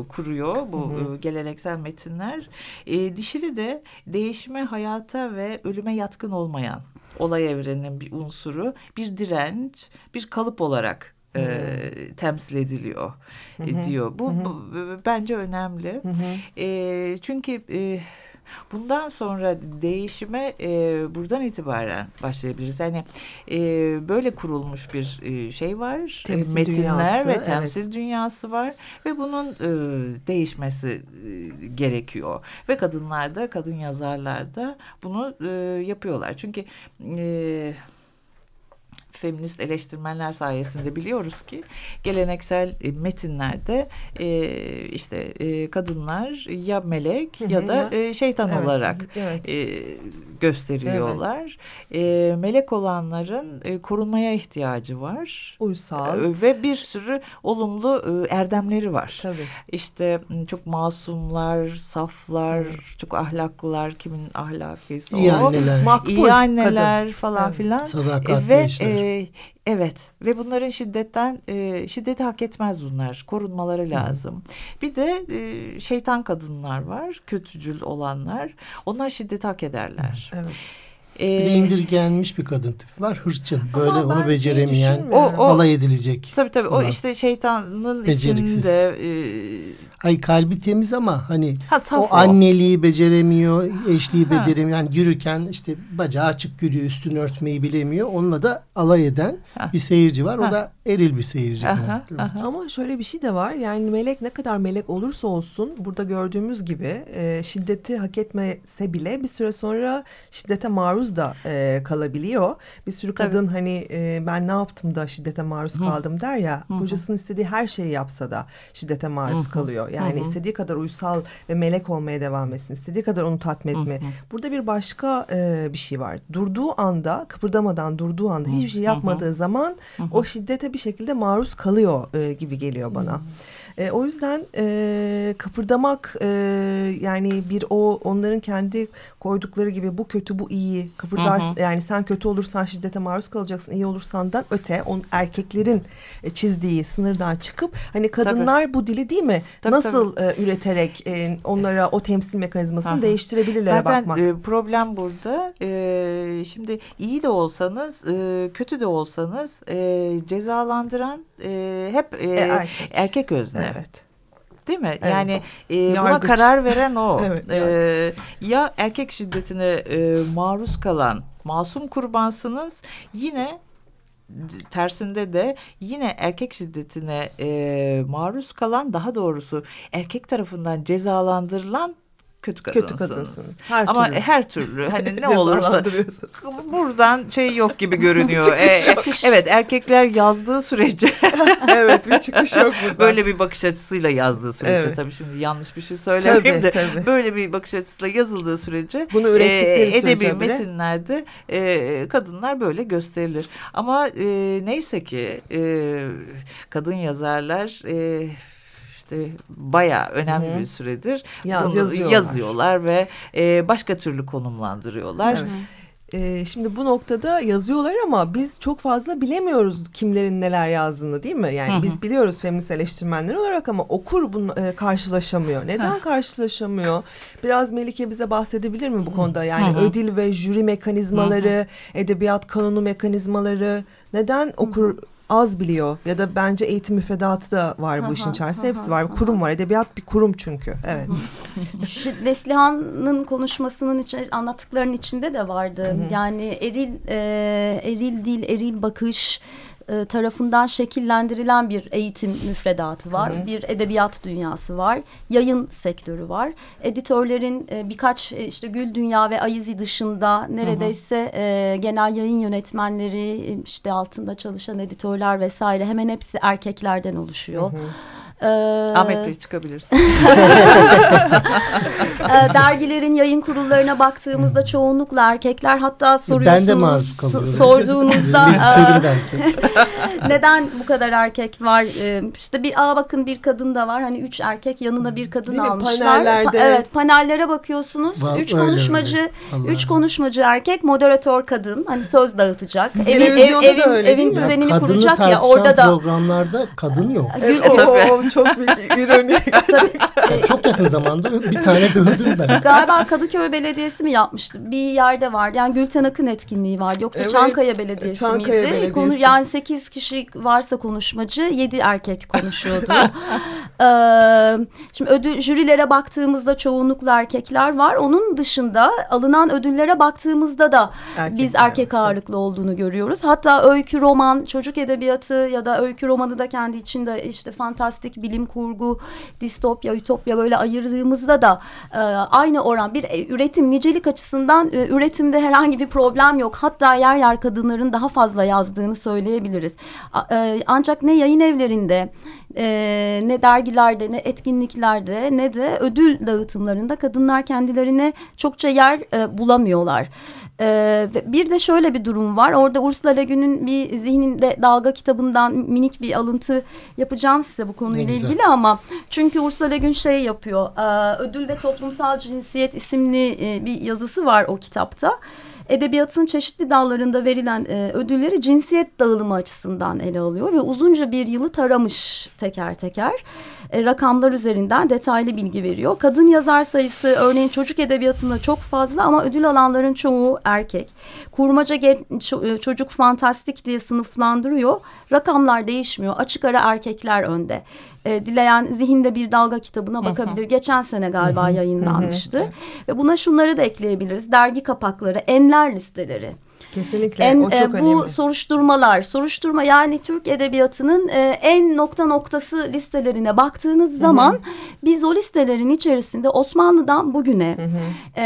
kuruyor bu hmm. e, geleneksel metinler. E, dişili de değişime, hayata ve ölüme yatkın olmayan olay evreninin bir unsuru, bir direnç, bir kalıp olarak e, temsil ediliyor hmm. diyor. Bu, hmm. bu bence önemli. E, çünkü e, Bundan sonra değişime e, buradan itibaren başlayabiliriz. Yani e, böyle kurulmuş bir e, şey var. Temsil metinler dünyası, ve temsil evet. dünyası var ve bunun e, değişmesi e, gerekiyor. Ve kadınlar da, kadın yazarlar da bunu e, yapıyorlar. Çünkü e, feminist eleştirmenler sayesinde biliyoruz ki geleneksel e, metinlerde e, işte e, kadınlar ya melek ya da e, şeytan evet, olarak evet. E, gösteriyorlar. Evet. E, melek olanların e, korunmaya ihtiyacı var. Uysal. E, ve bir sürü olumlu e, erdemleri var. Tabii. İşte çok masumlar, saflar, evet. çok ahlaklılar, kimin ahlakıysa İyi o. Anneler. Makbul, İyi anneler kadın. falan evet. filan. Sadakatli e, ve, E, Evet ve bunların şiddetten e, şiddeti hak etmez bunlar. Korunmaları lazım. Hı. Bir de e, şeytan kadınlar var, kötücül olanlar. Onlar şiddeti hak ederler. Evet. Ee, bir de indirgenmiş bir kadın tipi var. Hırçın. Böyle onu beceremeyen, o, o, alay edilecek. Tabii tabii. Olan. O işte şeytanın içinde. E, Ay kalbi temiz ama hani ha, o, o anneliği beceremiyor, eşliği beceremiyor. Yani yürürken işte bacağı açık yürüyor, üstünü örtmeyi bilemiyor. Onunla da alay eden ha. bir seyirci var. O ha. da eril bir seyirci. Aha, aha. Ama şöyle bir şey de var. Yani melek ne kadar melek olursa olsun burada gördüğümüz gibi e, şiddeti hak etmese bile bir süre sonra şiddete maruz da e, kalabiliyor. Bir sürü kadın Tabii. hani e, ben ne yaptım da şiddete maruz kaldım der ya. Hı. Kocasının istediği her şeyi yapsa da şiddete maruz Hı. kalıyor. Yani Hı. istediği kadar uysal ve melek olmaya devam etsin. istediği kadar onu tatmin etme. Hı. Burada bir başka e, bir şey var. Durduğu anda kıpırdamadan durduğu anda hiçbir şey yapmadığı Hı. zaman Hı. o şiddete bir şekilde maruz kalıyor e, gibi geliyor bana. Hı. E, o yüzden e, kıpırdamak e, yani bir o onların kendi koydukları gibi bu kötü bu iyi kıpırdar yani sen kötü olursan şiddete maruz kalacaksın iyi olursandan öte on erkeklerin e, çizdiği sınırdan çıkıp hani kadınlar tabii. bu dili değil mi tabii, nasıl tabii. E, üreterek e, onlara o temsil mekanizmasını Aha. değiştirebilirler Zaten, bakmak. Zaten problem burada e, şimdi iyi de olsanız e, kötü de olsanız e, cezalandıran e, hep e, e, erkek. erkek özne. Evet. Değil mi? Evet. Yani e, buna karar veren o. evet, e, ya erkek şiddetine e, maruz kalan masum kurbansınız yine tersinde de yine erkek şiddetine e, maruz kalan daha doğrusu erkek tarafından cezalandırılan kötü kadınsınız. Kötü kadınsınız. Her Ama türlü. her türlü hani ne olursa buradan şey yok gibi görünüyor. ee, evet erkekler yazdığı sürece evet bir çıkış yok buradan. Böyle bir bakış açısıyla yazdığı sürece evet. tabii şimdi yanlış bir şey söylemeyeyim de tabii. böyle bir bakış açısıyla yazıldığı sürece bunu ürettikleri e, edebi metinlerde e, kadınlar böyle gösterilir. Ama e, neyse ki e, kadın yazarlar e, işte bayağı önemli Hı. bir süredir Yaz, yazıyorlar. yazıyorlar ve e, başka türlü konumlandırıyorlar. Evet. e, şimdi bu noktada yazıyorlar ama biz çok fazla bilemiyoruz kimlerin neler yazdığını değil mi? Yani biz biliyoruz feminist eleştirmenler olarak ama okur bunu e, karşılaşamıyor. Neden karşılaşamıyor? Biraz Melike bize bahsedebilir mi bu konuda? Yani ödül ve jüri mekanizmaları, edebiyat kanunu mekanizmaları neden okur az biliyor ya da bence eğitim müfredatı da var bu işin içerisinde. hepsi var. kurum var. Edebiyat bir kurum çünkü. Evet. Neslihan'ın konuşmasının için anlattıklarının içinde de vardı. Yani eril e, eril dil eril bakış e, tarafından şekillendirilen bir eğitim müfredatı var. Hı hı. Bir edebiyat dünyası var. Yayın sektörü var. Editörlerin e, birkaç e, işte Gül Dünya ve Ayizi dışında neredeyse hı hı. E, genel yayın yönetmenleri işte altında çalışan editörler vesaire hemen hepsi erkeklerden oluşuyor. Hı hı. Ee, Ahmet Bey çıkabilirsin. Ee, dergilerin yayın kurullarına baktığımızda çoğunlukla erkekler hatta soruyorsunuz. Ben de maruz kalıyorum. Sorduğunuzda neden bu kadar erkek var? Ee, işte bir aa bakın bir kadın da var. Hani üç erkek yanına bir kadın Değil almışlar. Panellerde. evet panellere bakıyorsunuz. Var, üç konuşmacı, üç konuşmacı erkek, moderatör kadın. Hani söz dağıtacak. Evi, ev, evin, evin düzenini ya, kuracak ya orada da. programlarda kadın yok. Gül, o, o, çok büyük ironi gerçekten. çok yakın zamanda bir tane gördüm ben. Galiba Kadıköy Belediyesi mi yapmıştı? Bir yerde var. Yani Gülten Akın etkinliği var. Yoksa evet, Çankaya Belediyesi Çankaya miydi? Belediyesi. Konu, yani sekiz kişi varsa konuşmacı yedi erkek konuşuyordu. ee, şimdi ödül jürilere baktığımızda çoğunlukla erkekler var. Onun dışında alınan ödüllere baktığımızda da erkek biz erkek ağırlıklı olduğunu görüyoruz. Hatta öykü roman, çocuk edebiyatı ya da öykü romanı da kendi içinde işte fantastik bilim kurgu, distopya, ütopya böyle ayırdığımızda da e, aynı oran bir e, üretim nicelik açısından e, üretimde herhangi bir problem yok. Hatta yer yer kadınların daha fazla yazdığını söyleyebiliriz. E, ancak ne yayın evlerinde e, ne dergilerde ne etkinliklerde ne de ödül dağıtımlarında kadınlar kendilerine çokça yer e, bulamıyorlar. Ee, bir de şöyle bir durum var. Orada Ursula Le Guin'in bir zihninde dalga kitabından minik bir alıntı yapacağım size bu konuyla ilgili ama çünkü Ursula Le Guin şey yapıyor. E, Ödül ve Toplumsal Cinsiyet isimli e, bir yazısı var o kitapta edebiyatın çeşitli dallarında verilen e, ödülleri cinsiyet dağılımı açısından ele alıyor ve uzunca bir yılı taramış teker teker e, rakamlar üzerinden detaylı bilgi veriyor. Kadın yazar sayısı örneğin çocuk edebiyatında çok fazla ama ödül alanların çoğu erkek. Kurmaca e, çocuk fantastik diye sınıflandırıyor. Rakamlar değişmiyor. Açık ara erkekler önde. E, dileyen zihinde bir dalga kitabına bakabilir. Geçen sene galiba yayınlanmıştı. Ve buna şunları da ekleyebiliriz. Dergi kapakları, enler listeleri. Kesinlikle en, o çok e, bu önemli. soruşturmalar, soruşturma yani Türk edebiyatının e, en nokta noktası listelerine baktığınız Hı-hı. zaman biz o listelerin içerisinde Osmanlı'dan bugüne e,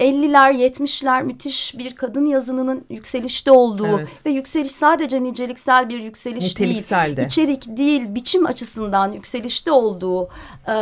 50'ler 70'ler müthiş bir kadın yazınının yükselişte olduğu evet. ve yükseliş sadece niceliksel bir yükseliş değil, de. içerik değil, biçim açısından yükselişte olduğu e,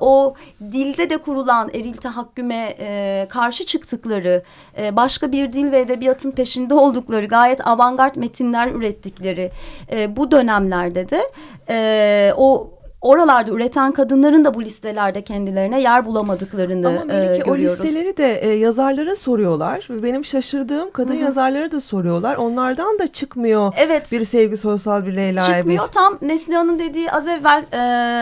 o dilde de kurulan eril tahakküme e, karşı çıktıkları e, başka bir dil ve edebiyatın peşinde oldukları gayet avantgard metinler ürettikleri e, bu dönemlerde de e, o oralarda üreten kadınların da bu listelerde kendilerine yer bulamadıklarını Ama Melike, e, görüyoruz. o listeleri de e, yazarlara soruyorlar. Benim şaşırdığım kadın Hı -hı. yazarlara da soruyorlar. Onlardan da çıkmıyor evet. bir sevgi sosyal bir Leyla Çıkmıyor. Bir... Tam Neslihan'ın dediği az evvel e,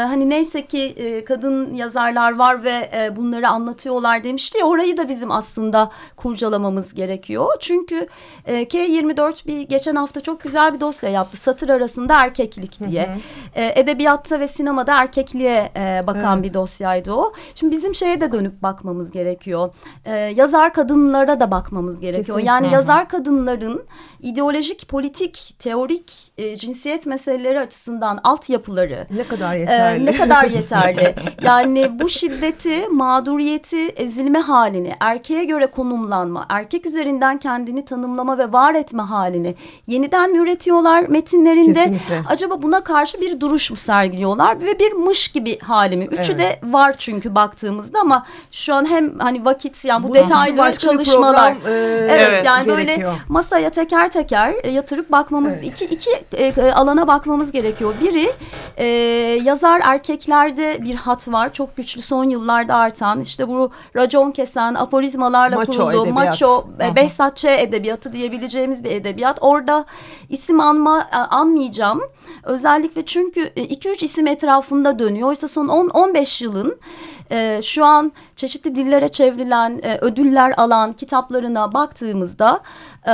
hani neyse ki e, kadın yazarlar var ve e, bunları anlatıyorlar demişti ya orayı da bizim aslında kurcalamamız gerekiyor. Çünkü e, K24 bir geçen hafta çok güzel bir dosya yaptı. Satır arasında erkeklik diye. Hı -hı. E, edebiyatta ve sinema sinemada erkekliğe e, bakan evet. bir dosyaydı o. Şimdi bizim şeye de dönüp bakmamız gerekiyor. E, yazar kadınlara da bakmamız gerekiyor. Kesinlikle. Yani yazar kadınların ideolojik, politik, teorik e, cinsiyet meseleleri açısından altyapıları ne kadar yeterli? E, ne kadar yeterli? yani bu şiddeti, mağduriyeti, ezilme halini, erkeğe göre konumlanma, erkek üzerinden kendini tanımlama ve var etme halini yeniden mi üretiyorlar metinlerinde? Kesinlikle. Acaba buna karşı bir duruş mu sergiliyorlar ve bir mış gibi halimi? Üçü evet. de var çünkü baktığımızda ama şu an hem hani vakit yani bu, bu detaylı çalışmalar. Program, e, evet, evet yani gerekiyor. böyle masaya teker teker e, yatırıp bakmamız evet. iki iki e, e, alana bakmamız gerekiyor. Biri e, yazar erkeklerde bir hat var. Çok güçlü son yıllarda artan. İşte bu racon kesen, aforizmalarla Maço kurulu, edebiyat. maço, e, Behzat Ç. edebiyatı diyebileceğimiz bir edebiyat. Orada isim anma e, anmayacağım. Özellikle çünkü 2-3 isim etrafında dönüyor. Oysa son 10-15 yılın e, şu an çeşitli dillere çevrilen, e, ödüller alan kitaplarına baktığımızda e,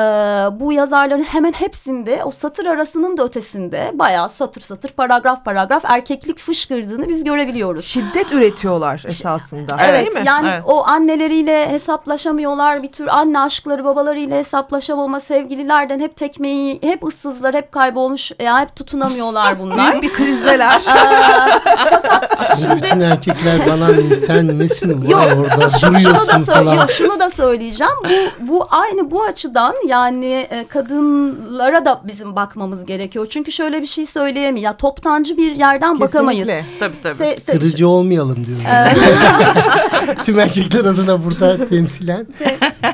bu yazarların hemen hepsinde o satır arasının da ötesinde bayağı satır satır, paragraf paragraf erkeklik fışkırdığını biz görebiliyoruz. Şiddet üretiyorlar esasında. Evet, değil mi? yani Evet. o anneleriyle hesaplaşamıyorlar bir tür anne aşkları babalarıyla hesaplaşamama sevgililerden hep tekmeyi hep ıssızlar hep kaybolmuş yani hep tutunamıyorlar bunlar. Büyük bir krizdeler. Şimdi bütün erkekler bana sen nesin Yok, var orada şunu da, duruyorsun sö- falan. yok, şunu da söyleyeceğim. Bu, bu aynı bu açıdan yani e, kadınlara da bizim bakmamız gerekiyor. Çünkü şöyle bir şey söyleyemeyim. Ya toptancı bir yerden bakamayız. Kesinlikle. Tabii tabii. Se- se- Kırıcı olmayalım diyorum. Tüm erkekler adına burada temsilen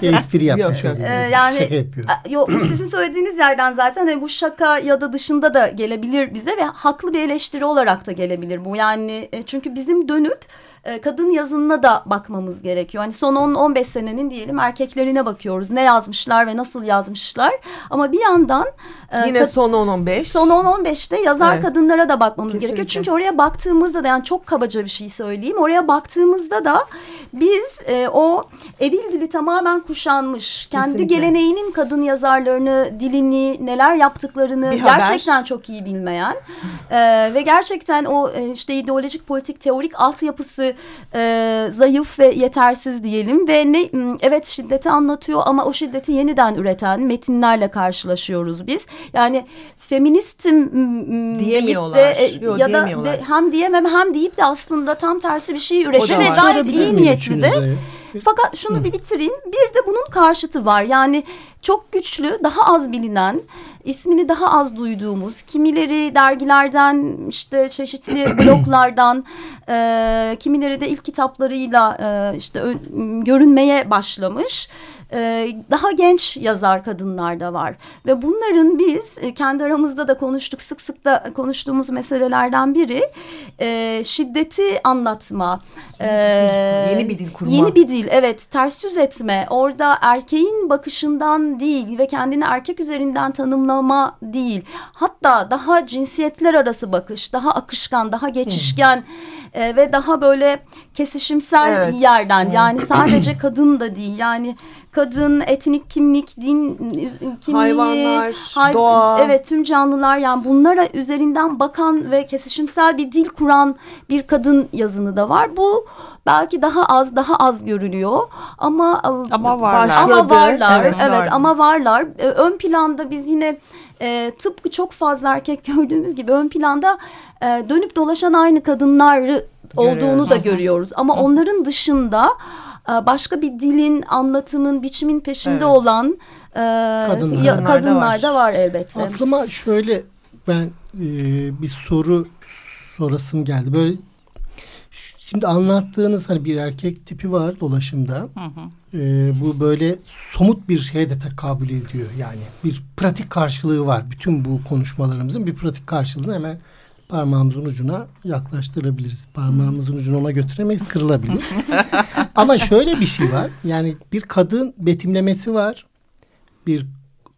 espri yapmış Yok, olayım. Ee, yani- Şaka yapıyorum. Yok sizin söylediğiniz yerden zaten hani bu şaka ya da dışında da gelebilir bize ve haklı bir eleştiri olarak da gelebilir bu. Yani e, çünkü bizim dönüp e, kadın yazınına da bakmamız gerekiyor. Hani son 10-15 senenin diyelim erkeklerine bakıyoruz. Ne yazmışlar ve nasıl yazmışlar. Ama bir yandan e, Yine son 10-15. Son 10-15'te yazar Evet. kadınlara da bakmamız Kesinlikle. gerekiyor. Çünkü oraya baktığımızda da yani çok kabaca bir şey söyleyeyim. Oraya baktığımızda da biz e, o eril dili tamamen kuşanmış. Kendi Kesinlikle. geleneğinin kadın yazarlarını, dilini, neler yaptıklarını gerçekten çok iyi bilmeyen e, ve gerçekten o e, işte ideolojik politik teorik altyapısı e, zayıf ve yetersiz diyelim ve ne evet şiddeti anlatıyor ama o şiddeti yeniden üreten metinlerle karşılaşıyoruz biz. Yani feministim Diyemiyorlar. de, e, Yok, ya da diyemiyorlar. de, hem diyemem hem deyip de aslında tam tersi bir şey üretiyor da ve gayet iyi niyetli de. üçünüze? Fakat şunu bir bitireyim. Bir de bunun karşıtı var. Yani çok güçlü, daha az bilinen, ismini daha az duyduğumuz, kimileri dergilerden, işte çeşitli bloglardan, e, kimileri de ilk kitaplarıyla e, işte ön- görünmeye başlamış. E, daha genç yazar kadınlar da var ve bunların biz e, kendi aramızda da konuştuk sık sık da konuştuğumuz meselelerden biri e, şiddeti anlatma e, Yeni bir dil kurma. yeni bir dil evet ters yüz etme orada erkeğin bakışından değil ve kendini erkek üzerinden tanımlama değil hatta daha cinsiyetler arası bakış daha akışkan daha geçişken e, ve daha böyle kesişimsel Evet. yerden yani sadece kadın da değil yani kadın etnik kimlik din kimliği Hayvanlar, hay- doğa. evet tüm canlılar yani bunlara üzerinden bakan ve kesişimsel bir dil kuran bir kadın yazını da var bu belki daha az daha az görülüyor ama Ama varlar. Başladı. ama varlar Evet, evet, ama varlar ön planda biz yine e, tıpkı çok fazla erkek gördüğümüz gibi ön planda e, dönüp dolaşan aynı kadınları olduğunu Görüyoruz. da görüyoruz ama onların dışında başka bir dilin anlatımın biçimin peşinde Evet. olan e, Kadınlar. ya- Kadınlar da da var elbette. Aklıma şöyle ben e, bir soru sorasım geldi. Böyle şimdi anlattığınız hani bir erkek tipi var dolaşımda. Hı hı. E, bu böyle somut bir şeye de tekabül ediyor. Yani bir pratik karşılığı var. Bütün bu konuşmalarımızın bir pratik karşılığını hemen parmağımızın ucuna yaklaştırabiliriz. Parmağımızın ucunu ona götüremeyiz kırılabilir. Ama şöyle bir şey var. Yani bir kadın betimlemesi var. Bir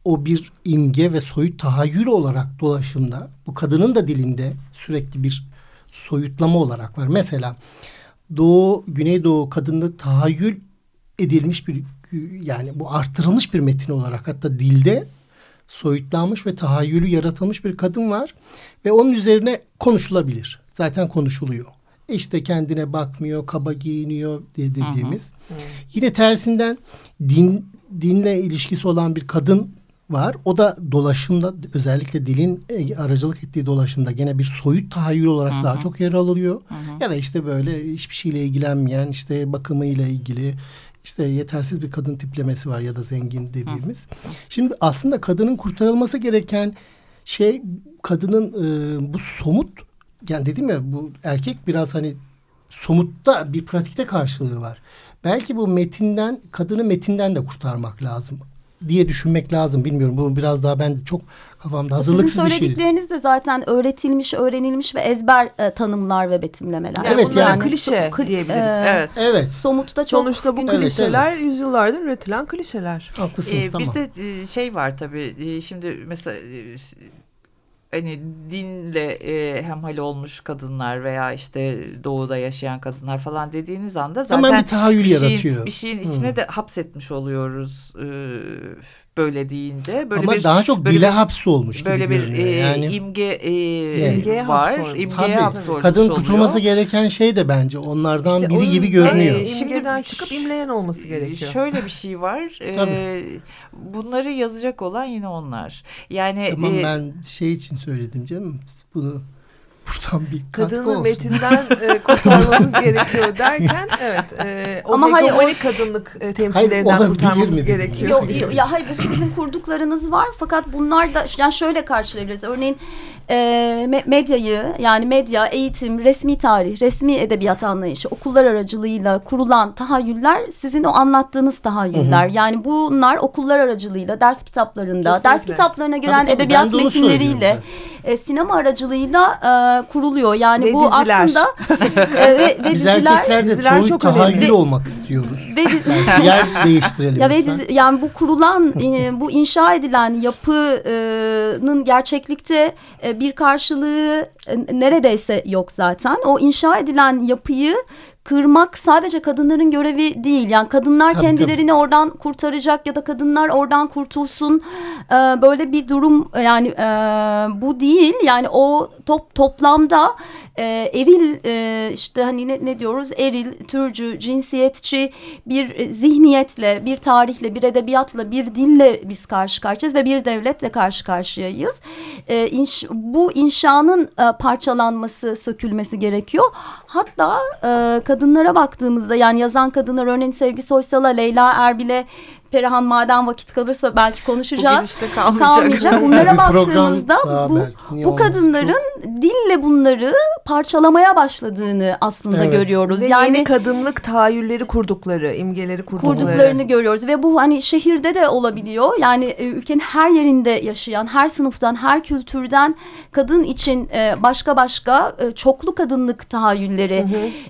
o bir imge ve soyut tahayyül olarak dolaşımda bu kadının da dilinde sürekli bir soyutlama olarak var. Mesela Doğu, Güneydoğu kadında tahayyül edilmiş bir yani bu arttırılmış bir metin olarak hatta dilde soyutlanmış ve tahayyülü yaratılmış bir kadın var ve onun üzerine konuşulabilir. Zaten konuşuluyor. İşte kendine bakmıyor, kaba giyiniyor diye dediğimiz. Yine tersinden din dinle ilişkisi olan bir kadın var. O da dolaşımda özellikle dilin e, aracılık ettiği dolaşımda gene bir soyut tahayyül olarak daha çok yer alıyor. Ya da işte böyle hiçbir şeyle ilgilenmeyen işte bakımıyla ilgili işte yetersiz bir kadın tiplemesi var ya da zengin dediğimiz. Şimdi aslında kadının kurtarılması gereken şey kadının e, bu somut yani dedim ya bu erkek biraz hani somutta bir pratikte karşılığı var. Belki bu metinden kadını metinden de kurtarmak lazım. Diye düşünmek lazım. Bilmiyorum bu biraz daha ben de çok kafamda hazırlıksız Sizin bir şey. söyledikleriniz de zaten öğretilmiş, öğrenilmiş ve ezber e, tanımlar ve betimlemeler. Evet, bunlara yani. klişe Kli- diyebiliriz. e, Evet. Evet Somutta çok Sonuçta bu günlük- Evet, klişeler yüzyıllardır üretilen klişeler. haklısınız Ee, tamam. Bir de e, şey var tabii e, şimdi mesela e, hani dinle e, hemhal olmuş kadınlar veya işte doğuda yaşayan kadınlar falan dediğiniz anda zaten Hemen bir tahayyül bir şeyin, yaratıyor. bir şeyin Hmm. içine de hapsetmiş oluyoruz e, böyle deyince. Böyle Ama bir daha çok böyle dile bir- hapsolmuş böyle gibi bir görünüyor. e, yani imge e, İmgeye var. hapsolmuş. İmgeye hapsolmuş kadın oluyor. kurtulması gereken şey de bence onlardan İşte biri onun gibi da, görünüyor. e, Şimdi imgeden çıkıp imleyen olması gerekiyor. Şöyle bir şey var. e, bunları yazacak olan yine onlar. Yani Tamam e, ben şey için söyledim canım. Bunu buradan bir katkı Kadını olsun. metinden e, kurtarmamız gerekiyor derken evet e, o Ama hayır, hegemonik kadınlık e, temsillerinden olabilir kurtarmamız mi gerekiyor. Yok, yok, ya hayır bu sizin kurduklarınız var fakat bunlar da yani şöyle karşılayabiliriz. Örneğin e, me- medyayı yani medya, eğitim, resmi tarih, resmi edebiyat anlayışı, okullar aracılığıyla kurulan tahayyüller sizin o anlattığınız tahayyüller. Yani bunlar okullar aracılığıyla ders kitaplarında, ders Kesinlikle. kitaplarına giren Tabii, tabii, edebiyat metinleriyle söylüyorum e, sinema aracılığıyla e, kuruluyor. Yani Ve bu diziler. aslında e, ve, ve Biz diziler erkekler de diziler çoğu çok tahayyül önemli. olmak istiyoruz. ve yer değiştirelim Ya ve dizi- yani bu kurulan, e, bu inşa edilen yapının gerçeklikte e, bir karşılığı e, neredeyse yok zaten. O inşa edilen yapıyı kırmak sadece kadınların görevi değil. Yani kadınlar Tabii, kendilerini oradan kurtaracak ya da kadınlar oradan kurtulsun. E, böyle bir durum yani e, bu değil. Yani o top toplamda e, eril e, işte hani ne, ne diyoruz eril, türcü, cinsiyetçi bir zihniyetle, bir tarihle, bir edebiyatla, bir dille biz karşı karşıyayız ve bir devletle karşı karşıyayız. E, inş- bu inşanın e, parçalanması, sökülmesi gerekiyor. Hatta e, kadınlara baktığımızda yani yazan kadınlar örneğin Sevgi Soysal'a, Leyla Erbil'e, Perihan Maden vakit kalırsa belki konuşacağız gidişte kalmayacak. kalmayacak. Bunlara baktığımızda bu belki, bu kadınların dille bunları parçalamaya başladığını aslında Evet. görüyoruz. Ve yani yeni kadınlık tahayyülleri kurdukları, imgeleri kurdukları. kurduklarını görüyoruz ve bu hani şehirde de olabiliyor. Yani e, ülkenin her yerinde yaşayan, her sınıftan, her kültürden kadın için e, başka başka e, çoklu kadınlık tahayyülleri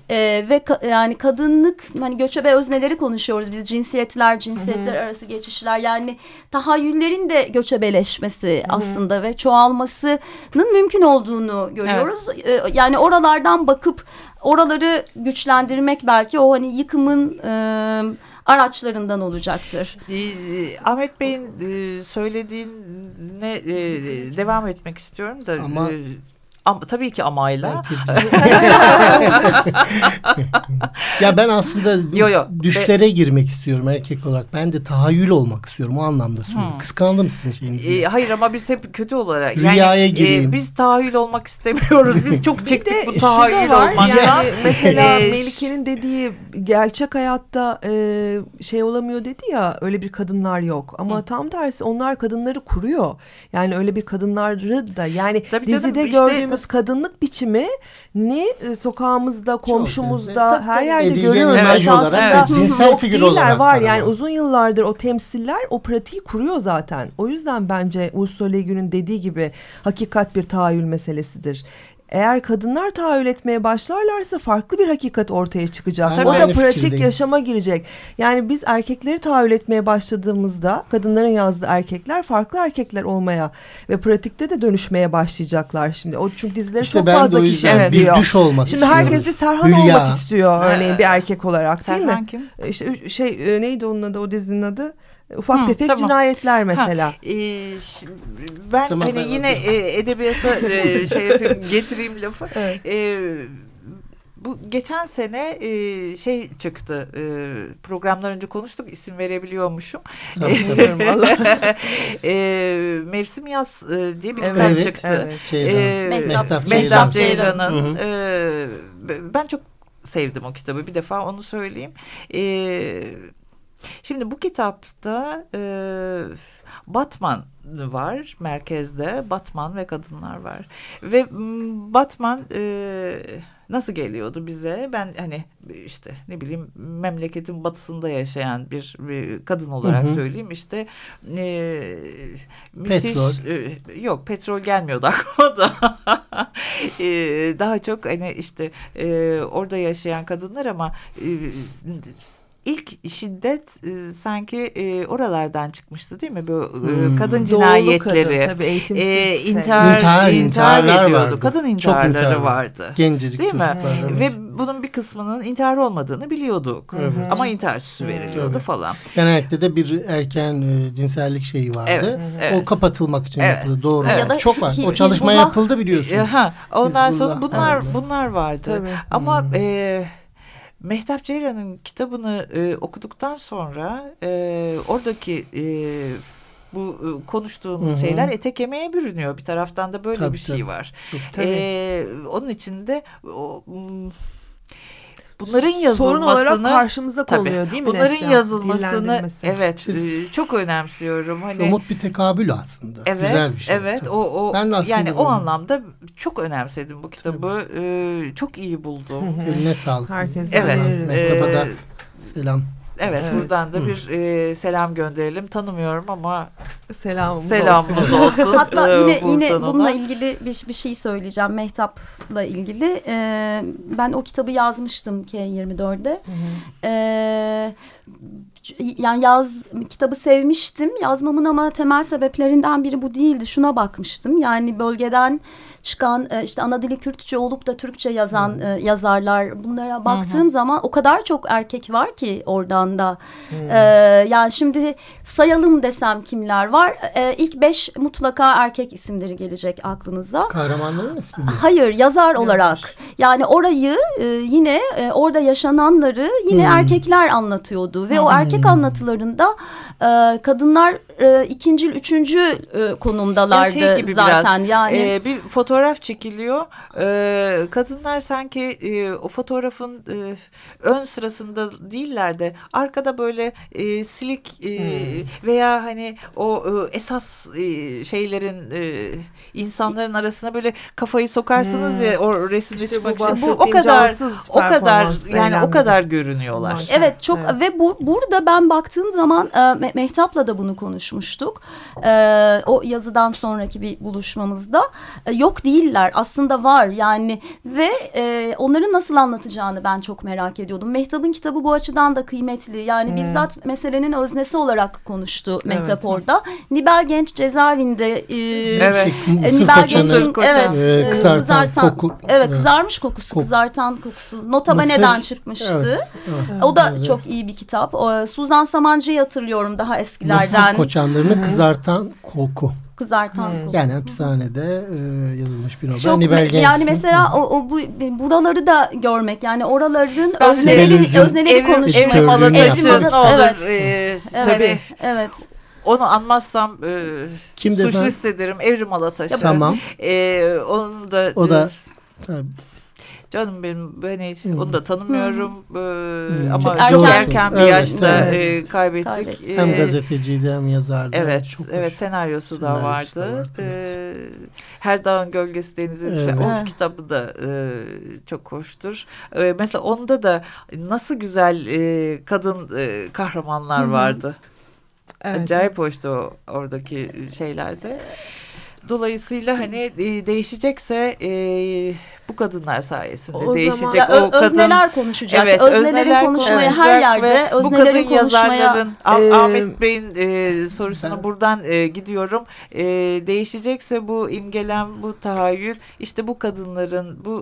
e, ve ka- yani kadınlık hani göçebe özneleri konuşuyoruz biz cinsiyetler, cinsiyetler arası geçişler yani tahayyüllerin de göçebeleşmesi aslında ve çoğalmasının mümkün olduğunu görüyoruz. E, yani oralardan bakıp oraları güçlendirmek belki o hani yıkımın e, araçlarından olacaktır. Ee, Ahmet Bey'in e, söylediğine e, devam etmek istiyorum da Ama- e, am- tabii ki amayla. ya ben aslında Yo, yo. düşlere girmek istiyorum erkek olarak. Ben de tahayyül olmak istiyorum. O anlamda söylüyorum. Hmm. Kıskandım sizin şeyinizi. E, hayır ama biz hep kötü olarak Rüyaya yani gireyim. biz tahayyül olmak istemiyoruz. Biz çok çektik bu tahayyül olmaktan. yani mesela Melike'nin dediği gerçek hayatta e, şey olamıyor dedi ya öyle bir kadınlar yok ama tam tersi onlar kadınları kuruyor yani öyle bir kadınları da yani Tabii canım, dizide işte- gördüğümüz kadınlık biçimi ni e, sokağımızda komşumuzda benzer. her yerde Edilgen görüyoruz Esasında olarak Evet. cinsel figür olarak var var yani ama. uzun yıllardır o temsiller o pratiği kuruyor zaten o yüzden bence Ursula Le Guin'in dediği gibi hakikat bir tahayyül meselesidir. Eğer kadınlar tahayyül etmeye başlarlarsa farklı bir hakikat ortaya çıkacak. Ben o da pratik fikirdeyim. yaşama girecek. Yani biz erkekleri tahayyül etmeye başladığımızda kadınların yazdığı erkekler farklı erkekler olmaya ve pratikte de dönüşmeye başlayacaklar şimdi. O çünkü dizileri İşte çok fazla kişi yüzden bir izliyor. düş olmak Şimdi istiyorum. herkes bir Serhan Hülya. olmak istiyor örneğin bir erkek olarak değil Serhan mi? kim? İşte şey e, neydi onun adı o dizinin adı? Ufak Hı, tefek tamam. cinayetler mesela. Ha, e, ş- ben Tamam, hani ben yine e, edebiyata e, şey yapayım getireyim lafı. Evet. E, bu geçen sene e, şey çıktı e, programdan önce konuştuk isim verebiliyormuşum. Tabii, tabii. e, Mevsim Yaz e, diye bir Evet, kitap evet, çıktı. evet. Ceylan. E, Mehtap Ceylan. Ceylan'ın. Hı. e, ben çok sevdim o kitabı bir defa onu söyleyeyim. E, Şimdi bu kitapta e, Batman var merkezde. Batman ve kadınlar var. Ve Batman e, nasıl geliyordu bize? Ben hani işte ne bileyim memleketin batısında yaşayan bir, bir kadın olarak hı hı. söyleyeyim işte e, müthiş petrol. E, yok petrol gelmiyordu aklıma da e, daha çok hani işte e, orada yaşayan kadınlar ama e, ilk şiddet e, sanki e, oralardan çıkmıştı değil mi? Bu e, hmm. kadın cinayetleri, kadın, tabii, e, intihar, intihar, intihar ediyordu. Vardı. Kadın intiharları intihar vardı. Gencecik değil mi? Evet. Ve bunun bir kısmının intihar olmadığını biliyorduk. Evet. Ama intihar süsü veriliyordu evet. falan. Genellikle de bir erken e, cinsellik şeyi vardı. Evet, evet. O kapatılmak için evet. yapıldı. Doğru. Evet. Ya da Çok var. O çalışma Hizbullah, yapıldı biliyorsun. Ha, ondan Hizbullah. sonra bunlar evet. bunlar vardı. Tabii. Ama hmm. e, Mehtap Ceylan'ın kitabını e, okuduktan sonra e, oradaki e, bu e, konuştuğumuz Hı -hı. şeyler ete kemiğe bürünüyor. Bir taraftan da böyle tabii, bir şey tabii. var. Çok, tabii. E, onun içinde o, bunların yazılmasını sorun olarak karşımıza konuyor değil mi? Bunların Neslihan? yazılmasını evet işte, e, çok önemsiyorum. Hani somut bir tekabül aslında. Evet, Güzel bir şey. Evet, tabii. o o ben de yani o anlamda çok önemsedim bu kitabı. Ee, çok iyi buldum. Eline sağlık. Herkese evet. Mehtap'a da selam. Evet, evet buradan da bir e, selam gönderelim. Tanımıyorum ama selamımız, selamımız olsun. olsun. Hatta e, yine yine ona. bununla ilgili bir, bir şey söyleyeceğim Mehtap'la ilgili. Ee, ben o kitabı yazmıştım K24'de. Ee, yani yaz kitabı sevmiştim. Yazmamın ama temel sebeplerinden biri bu değildi. Şuna bakmıştım. Yani bölgeden çıkan e, işte ana dili Kürtçe olup da Türkçe yazan hmm. yazarlar bunlara baktığım hmm. zaman o kadar çok erkek var ki oradan da hmm. e, yani şimdi sayalım desem kimler var e, ilk beş mutlaka erkek isimleri gelecek aklınıza. Kahramanların ismi mi? Hayır yazar, yazar. olarak yani orayı e, yine e, orada yaşananları yine hmm. erkekler anlatıyordu ve hmm. o erkek anlatılarında e, kadınlar e, ikinci, üçüncü e, konumdalardı şey gibi zaten. Biraz, yani e, bir fotoğraf çekiliyor. E, kadınlar sanki e, o fotoğrafın e, ön sırasında değiller de arkada böyle e, silik e, hmm. veya hani o e, esas e, şeylerin e, insanların arasına böyle kafayı sokarsınız hmm. ya o resimde işte çıkmak için. Bu o kadar o kadar yani o kadar görünüyorlar. Evet çok evet. ve bu burada ben baktığım zaman e, Mehtap'la da bunu konuşmuştuk. E, o yazıdan sonraki bir buluşmamızda e, yok değiller aslında var yani ve e, onları nasıl anlatacağını ben çok merak ediyordum. Mehtap'ın kitabı bu açıdan da kıymetli yani hmm. bizzat meselenin öznesi olarak konuştu Mehtap evet. orada. Nibel Genç cezaevinde e, evet. e, Nibel Genç'in evet, e, kızartan, kızartan koku. Evet, kızarmış kokusu, Kok kızartan kokusu. Notabene'den çıkmıştı. Evet, evet. O da evet. çok iyi bir kitap. O, Suzan Samancı'yı hatırlıyorum daha eskilerden. Mısır koçanlarını kızartan koku kızartan hmm. koku. Yani hapishanede e, yazılmış bir novela. Çok, Nibel Yani mesela o, o bu buraları da görmek yani oraların özneleri özneleri konuşmak. Evrim Alataş'ın olur. Evet. E, evet. Tabii. Evet. Onu anmazsam e, Kim suçlu hissederim. Evrim Alataş'ı. Tamam. E, onu da o da tabii. Canım benim ben hmm. onu da tanımıyorum hmm. Ee, ama çok, çok erken bir evet, yaşta evet. e, kaybettik. Evet. Hem gazeteciydi hem yazardı. Evet, çok evet senaryosu, senaryosu da vardı. Da vardı evet. ee, Her Dağın Gölgesi Denize evet. O evet. kitabı da e, çok hoştur. E, mesela onda da nasıl güzel e, kadın e, kahramanlar Hı -hı. vardı. Evet. Acayip hoştu o, oradaki şeylerde. Dolayısıyla hani e, değişecekse e, bu kadınlar sayesinde o değişecek. Zaman, o kadın, özneler konuşacak. Evet, Öznelerin özneler konuşmaya her yerde bu kadın yazarların e, Ahmet Bey'in e, sorusunu ben, buradan e, gidiyorum. E, değişecekse bu imgelem, bu tahayyül işte bu kadınların, bu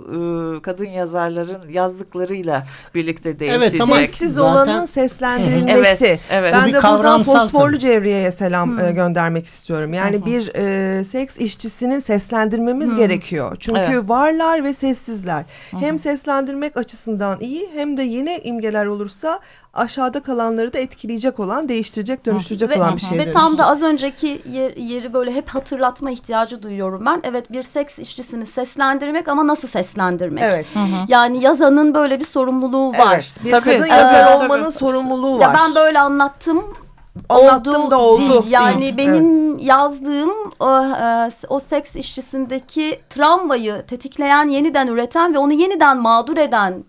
e, kadın yazarların yazdıklarıyla birlikte değişecek. Evet, ama sessiz olanın seslendirilmesi. evet, evet. Ben de buradan fosforlu Cevriye'ye selam hmm. göndermek istiyorum. Yani hmm. bir e, seks işçisinin seslendirmemiz hmm. gerekiyor. Çünkü evet. varlar ve sessizler. Hı -hı. Hem seslendirmek açısından iyi hem de yeni imgeler olursa aşağıda kalanları da etkileyecek olan, değiştirecek, dönüştürecek ve, olan bir şey. Ve tam da az önceki yer, yeri böyle hep hatırlatma ihtiyacı duyuyorum ben. Evet bir seks işçisini seslendirmek ama nasıl seslendirmek? Evet. Hı -hı. Yani yazanın böyle bir sorumluluğu var. Evet. Bir tabii. kadın yazar ee, olmanın tabii. sorumluluğu var. Ya ben böyle anlattım Anlattım oldu, da oldu. Değil. Yani değil. benim evet. yazdığım o, e, o seks işçisindeki travmayı tetikleyen, yeniden üreten ve onu yeniden mağdur eden e,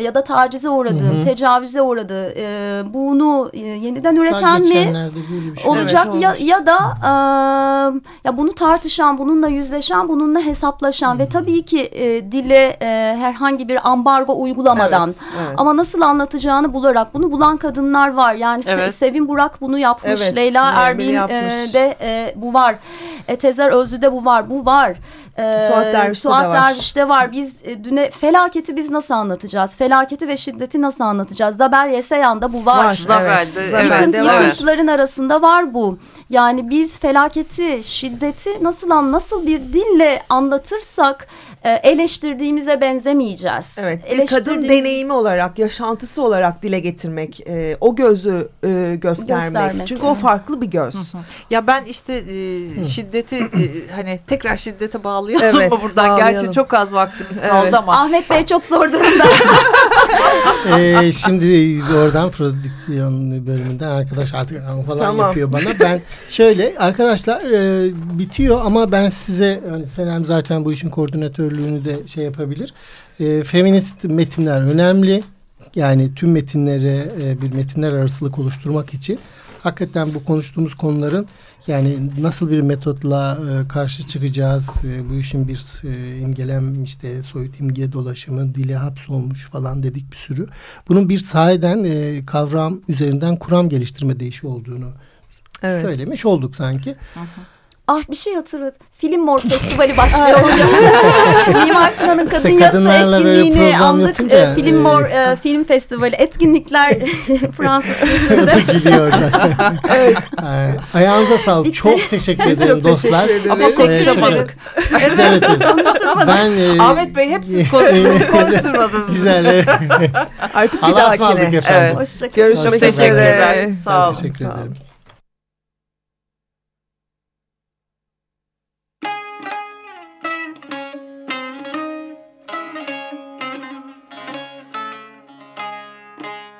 ya da tacize uğradı, tecavüze uğradı. E, bunu e, yeniden üreten mi şey olacak evet, ya ya da e, ya bunu tartışan, bununla yüzleşen, bununla hesaplaşan Hı -hı. ve tabii ki e, dile e, herhangi bir ambargo uygulamadan evet, evet. ama nasıl anlatacağını bularak bunu bulan kadınlar var. Yani evet. Sevin Burak bunu yapmış, evet, Leyla Erbil e, de e, bu var. E, Tezer Özlü'de bu var, bu var. E, Suat Derviş'te Suat de var. Derviş'te var. Biz e, düne felaketi biz nasıl anlatacağız? Felaketi ve şiddeti nasıl anlatacağız? Zabel Yeseyan'da bu var. Var. Zabel'de. Evet. Yıkıntı, yıkıntıların arasında var bu. Yani biz felaketi, şiddeti nasıl nasıl bir dille anlatırsak e, eleştirdiğimize benzemeyeceğiz. Evet. Bir kadın deneyimi olarak, yaşantısı olarak dile getirmek, e, o gözü e, göstermek. göstermek. Çünkü evet. o farklı bir göz. Hı hı. Ya ben işte e, şiddeti e, hani tekrar şiddete bağlayalım evet, buradan. Bağlayalım. Gerçi çok az vaktimiz kaldı evet. ama. Ahmet Bey çok zor durumda. e, şimdi oradan prodüksiyon bölümünden arkadaş artık falan tamam. yapıyor bana. Ben şöyle arkadaşlar e, bitiyor ama ben size hani Senem zaten bu işin koordinatörlüğünü de şey yapabilir. E, feminist metinler önemli. Yani tüm metinlere e, bir metinler arasılık oluşturmak için hakikaten bu konuştuğumuz konuların yani nasıl bir metotla e, karşı çıkacağız? E, bu işin bir e, imgelem işte soyut imge dolaşımı, dile hapsolmuş falan dedik bir sürü. Bunun bir sahiden e, kavram üzerinden kuram geliştirme değişi olduğunu evet. söylemiş olduk sanki. Ah bir şey hatırladım. Film Mor Festivali başlıyor. Mimar Sinan'ın Kadın işte Yasa etkinliğini andık. Yapınca, e, film Mor e, Film Festivali etkinlikler Fransız evet. Ayağınıza sağlık. Bitti. Çok teşekkür ederim çok dostlar. Teşekkür Ama konuşamadık. evet, evet. Ben, e, Ahmet Bey hep siz konuşturmadınız. Güzel. Artık bir dahakine. efendim. Evet. Hoşçakalın. Görüşmek üzere. Sağ olun. Teşekkür ederim.